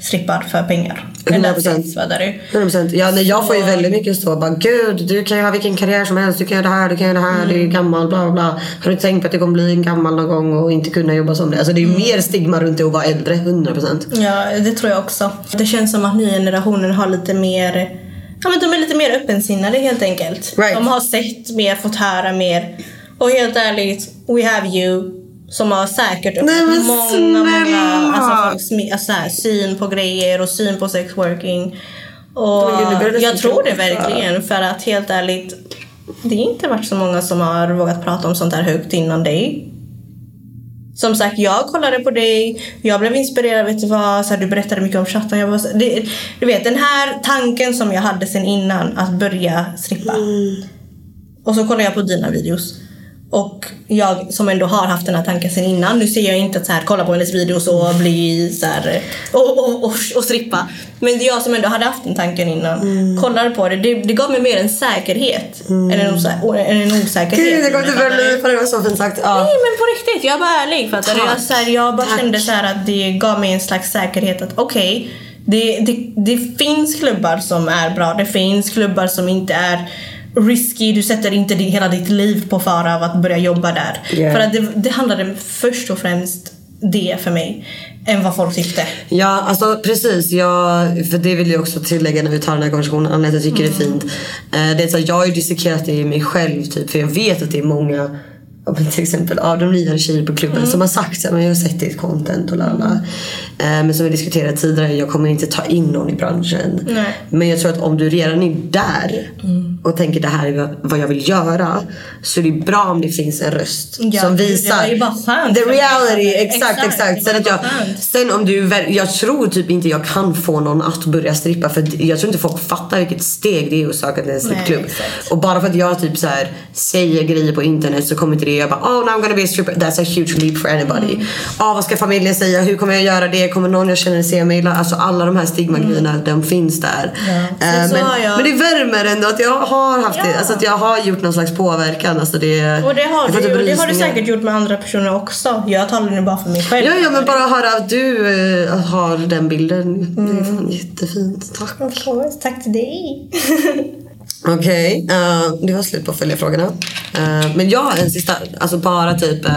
C: strippar för pengar. Men
B: 100%.
C: that's it, Fattar du?
B: 100%. Ja, nej, jag får ju väldigt mycket så. Bara, Gud, du kan ju ha vilken karriär som helst. Du kan göra det här, du kan göra det här. Du är
C: Mm.
B: gammal, bla, bla. Har du inte tänkt på att du kommer bli en gammal någon gång och inte kunna jobba som det? Alltså det är ju
C: Mm.
B: mer stigma runt det att vara äldre. 100%.
C: Ja, det tror jag också. Det känns som att nya generationen har lite mer Ja men de är lite mer öppensinnade helt enkelt.
B: Right.
C: De har sett mer, fått höra mer. Och helt ärligt, we have you. Som har säkert
B: Nej, men
C: många, många
B: snälla!
C: alltså, smi- alltså, så här, syn på grejer och syn på sex working. Och jag tror det verkligen för att helt ärligt det har inte varit så många som har vågat prata om sånt här högt innan dig. Som sagt, jag kollade på dig, jag blev inspirerad, vet du vad, så här, du berättade mycket om chatten. Jag var så, det, du vet den här tanken som jag hade sen innan, att börja strippa. Och så kollade jag på dina videos. Och jag som ändå har haft den här tanken sen innan, nu ser jag inte att så här, kolla på hennes videos och bli så här, och, och, och, och strippa. Men jag som ändå hade haft den tanken innan, kollade på det, det, det gav mig mer en säkerhet än, en osä- än en osäkerhet.
B: Gud, jag kommer inte börja le för det var så fint sagt. Ja.
C: Nej men på riktigt, jag var ärlig. För att jag, så här, jag bara
B: Tack.
C: kände så att det gav mig en slags säkerhet att okej, det, det, det finns klubbar som är bra, det finns klubbar som inte är risky, du sätter inte din, hela ditt liv på fara av att börja jobba där.
B: Yeah.
C: För att det, det handlade först och främst det för mig, än vad folk tyckte.
B: Ja, alltså precis. Jag, för det vill jag också tillägga när vi tar den här konversationen. Anledningen till att jag tycker det är fint. Eh, det är så jag har ju dissekerat det i mig själv. Typ, för jag vet att det är många till exempel av de nya tjejer på klubben som har sagt att jag har sett ditt content och lalala. Eh, Men som vi diskuterade tidigare, jag kommer inte ta in någon i branschen.
C: Nej.
B: Men jag tror att om du redan är där och tänker det här är vad jag vill göra. Så är det bra om det finns en röst
C: Ja,
B: som
C: det
B: visar
C: var ju bara skönt
B: the reality. Exakt,
C: Exakt,
B: exakt.
C: det
B: Sen att jag. Sen om du, jag tror typ inte jag kan få någon att börja strippa för jag tror inte folk fattar vilket steg det är att söka till en strippklubb. Och bara för att jag typ så här säger grejer på internet så kommer inte det jag bara oh now I'm gonna be a stripper. That's a huge leap for anybody.
C: Mm.
B: Ah, vad ska familjen säga? Hur kommer jag göra det? Kommer någon jag känner se mig? Alltså alla de här stigmagrejerna de finns där.
C: Mm. Ja. Så
B: men,
C: jag-
B: men det värmer ändå att jag har haft det.
C: Ja.
B: Alltså att jag har gjort någon slags påverkan. Alltså det,
C: Och det har, du, och det har du säkert gjort med andra personer också. Jag talar nu bara för mig själv.
B: Ja, ja, men bara höra att du eh, har den bilden. Det är
C: Mm.
B: fan jättefint. Tack.
C: Of course, tack till dig. [laughs]
B: Okej, eh, det var slut på följarfrågorna. Uh, men jag har en sista, alltså bara typ. eh,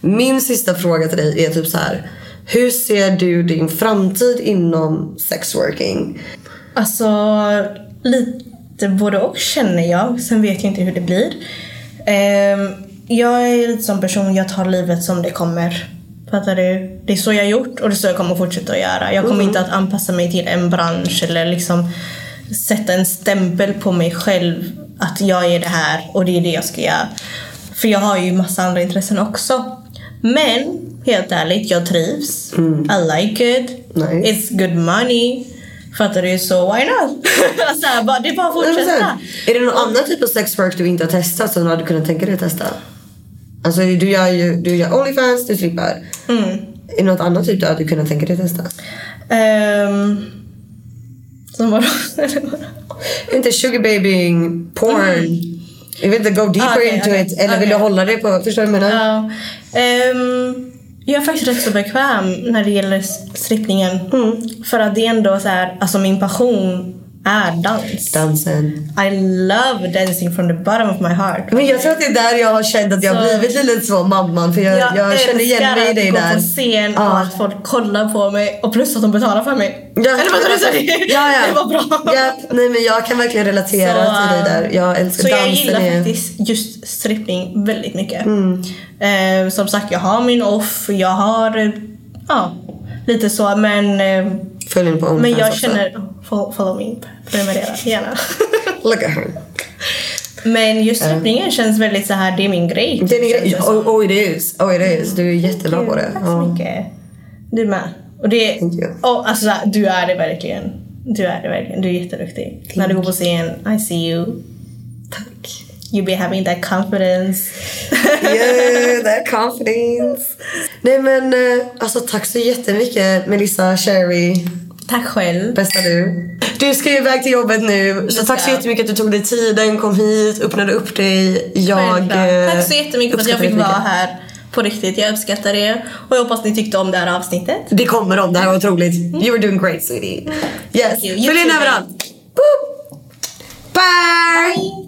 B: min sista fråga till dig är typ så här. Hur ser du din framtid inom sexworking?
C: Alltså, lite både och känner jag. Sen vet jag inte hur det blir. Ehm, jag är lite som person, jag tar livet som det kommer. Fattar du? Det är så jag har gjort och det är så jag kommer fortsätta att göra. Jag kommer inte att anpassa mig till en bransch eller liksom sätta en stämpel på mig själv att jag är det här och det är det jag ska göra. För jag har ju massa andra intressen också. Men helt ärligt, jag trivs. I like it.
B: Nice.
C: It's good money. Fattar du? Så why not? [laughs] så här, bara, det är bara att fortsätta.
B: Är det någon annan typ av sexwork du inte har testat som du hade kunnat tänka dig att testa? Alltså du gör ju du gör Onlyfans, du strippar.
C: Mm.
B: Är det något annat typ du hade kunnat tänka dig att testa?
C: Um, som vadå? [laughs]
B: Inte sugarbabying, porn. Jag vet inte, go deeper
C: Ah, okej,
B: into
C: okej,
B: it. Eller vill du hålla det på, förstår du vad jag menar?
C: Ja. Ehm, jag är faktiskt rätt så bekväm när det gäller strippningen. För att det är ändå så här, alltså min passion är dans.
B: Dansen.
C: I love dancing from the bottom of my heart.
B: Men jag tror att det är där jag har känt att jag har
C: Så-
B: blivit lite så mamman. För jag, jag, känner igen mig i dig
C: älskar att
B: där.
C: gå på scen och att folk kollar på mig och plus att de betalar för mig.
B: Ja.
C: Eller vad du säger?
B: Ja, ja. [laughs]
C: Det var bra.
B: Ja, nej men jag kan verkligen relatera till dig där. Jag älskar
C: så jag
B: dansen.
C: gillar
B: är-
C: faktiskt just strippning väldigt mycket.
B: Mm.
C: Eh, som sagt, jag har min off, jag har ja, lite så men eh,
B: Följ henne på
C: men
B: Onlyfans
C: jag
B: också.
C: känner, follow, follow me, prenumerera gärna. [laughs]
B: Look at her.
C: men just strippningen känns väldigt så här, det är min grej.
B: Det är din
C: känns
B: grej. Oh, oh it is. Oh it is. Du är jättebra på det.
C: Tack så mycket. Du med. Och det,
B: Thank
C: och alltså, du är det verkligen. Du är det verkligen. Du är jätteduktig. När du går på scen, I see you.
B: Tack.
C: You be having that confidence. [laughs]
B: Yeah, that confidence. [laughs] Nej men eh, alltså tack så jättemycket Melissa Cherry.
C: Tack själv.
B: Bästa du. Du ska ju iväg till jobbet nu. Så tack så jättemycket att du tog dig tiden, kom hit, öppnade upp dig. Jag eh,
C: Tack så jättemycket för att jag fick vara här. På riktigt, jag uppskattar det. Och jag hoppas ni tyckte om det här avsnittet.
B: Det kommer om, det här var otroligt. You were doing great sweetie. Yes, följ in överallt. Boop. Bye!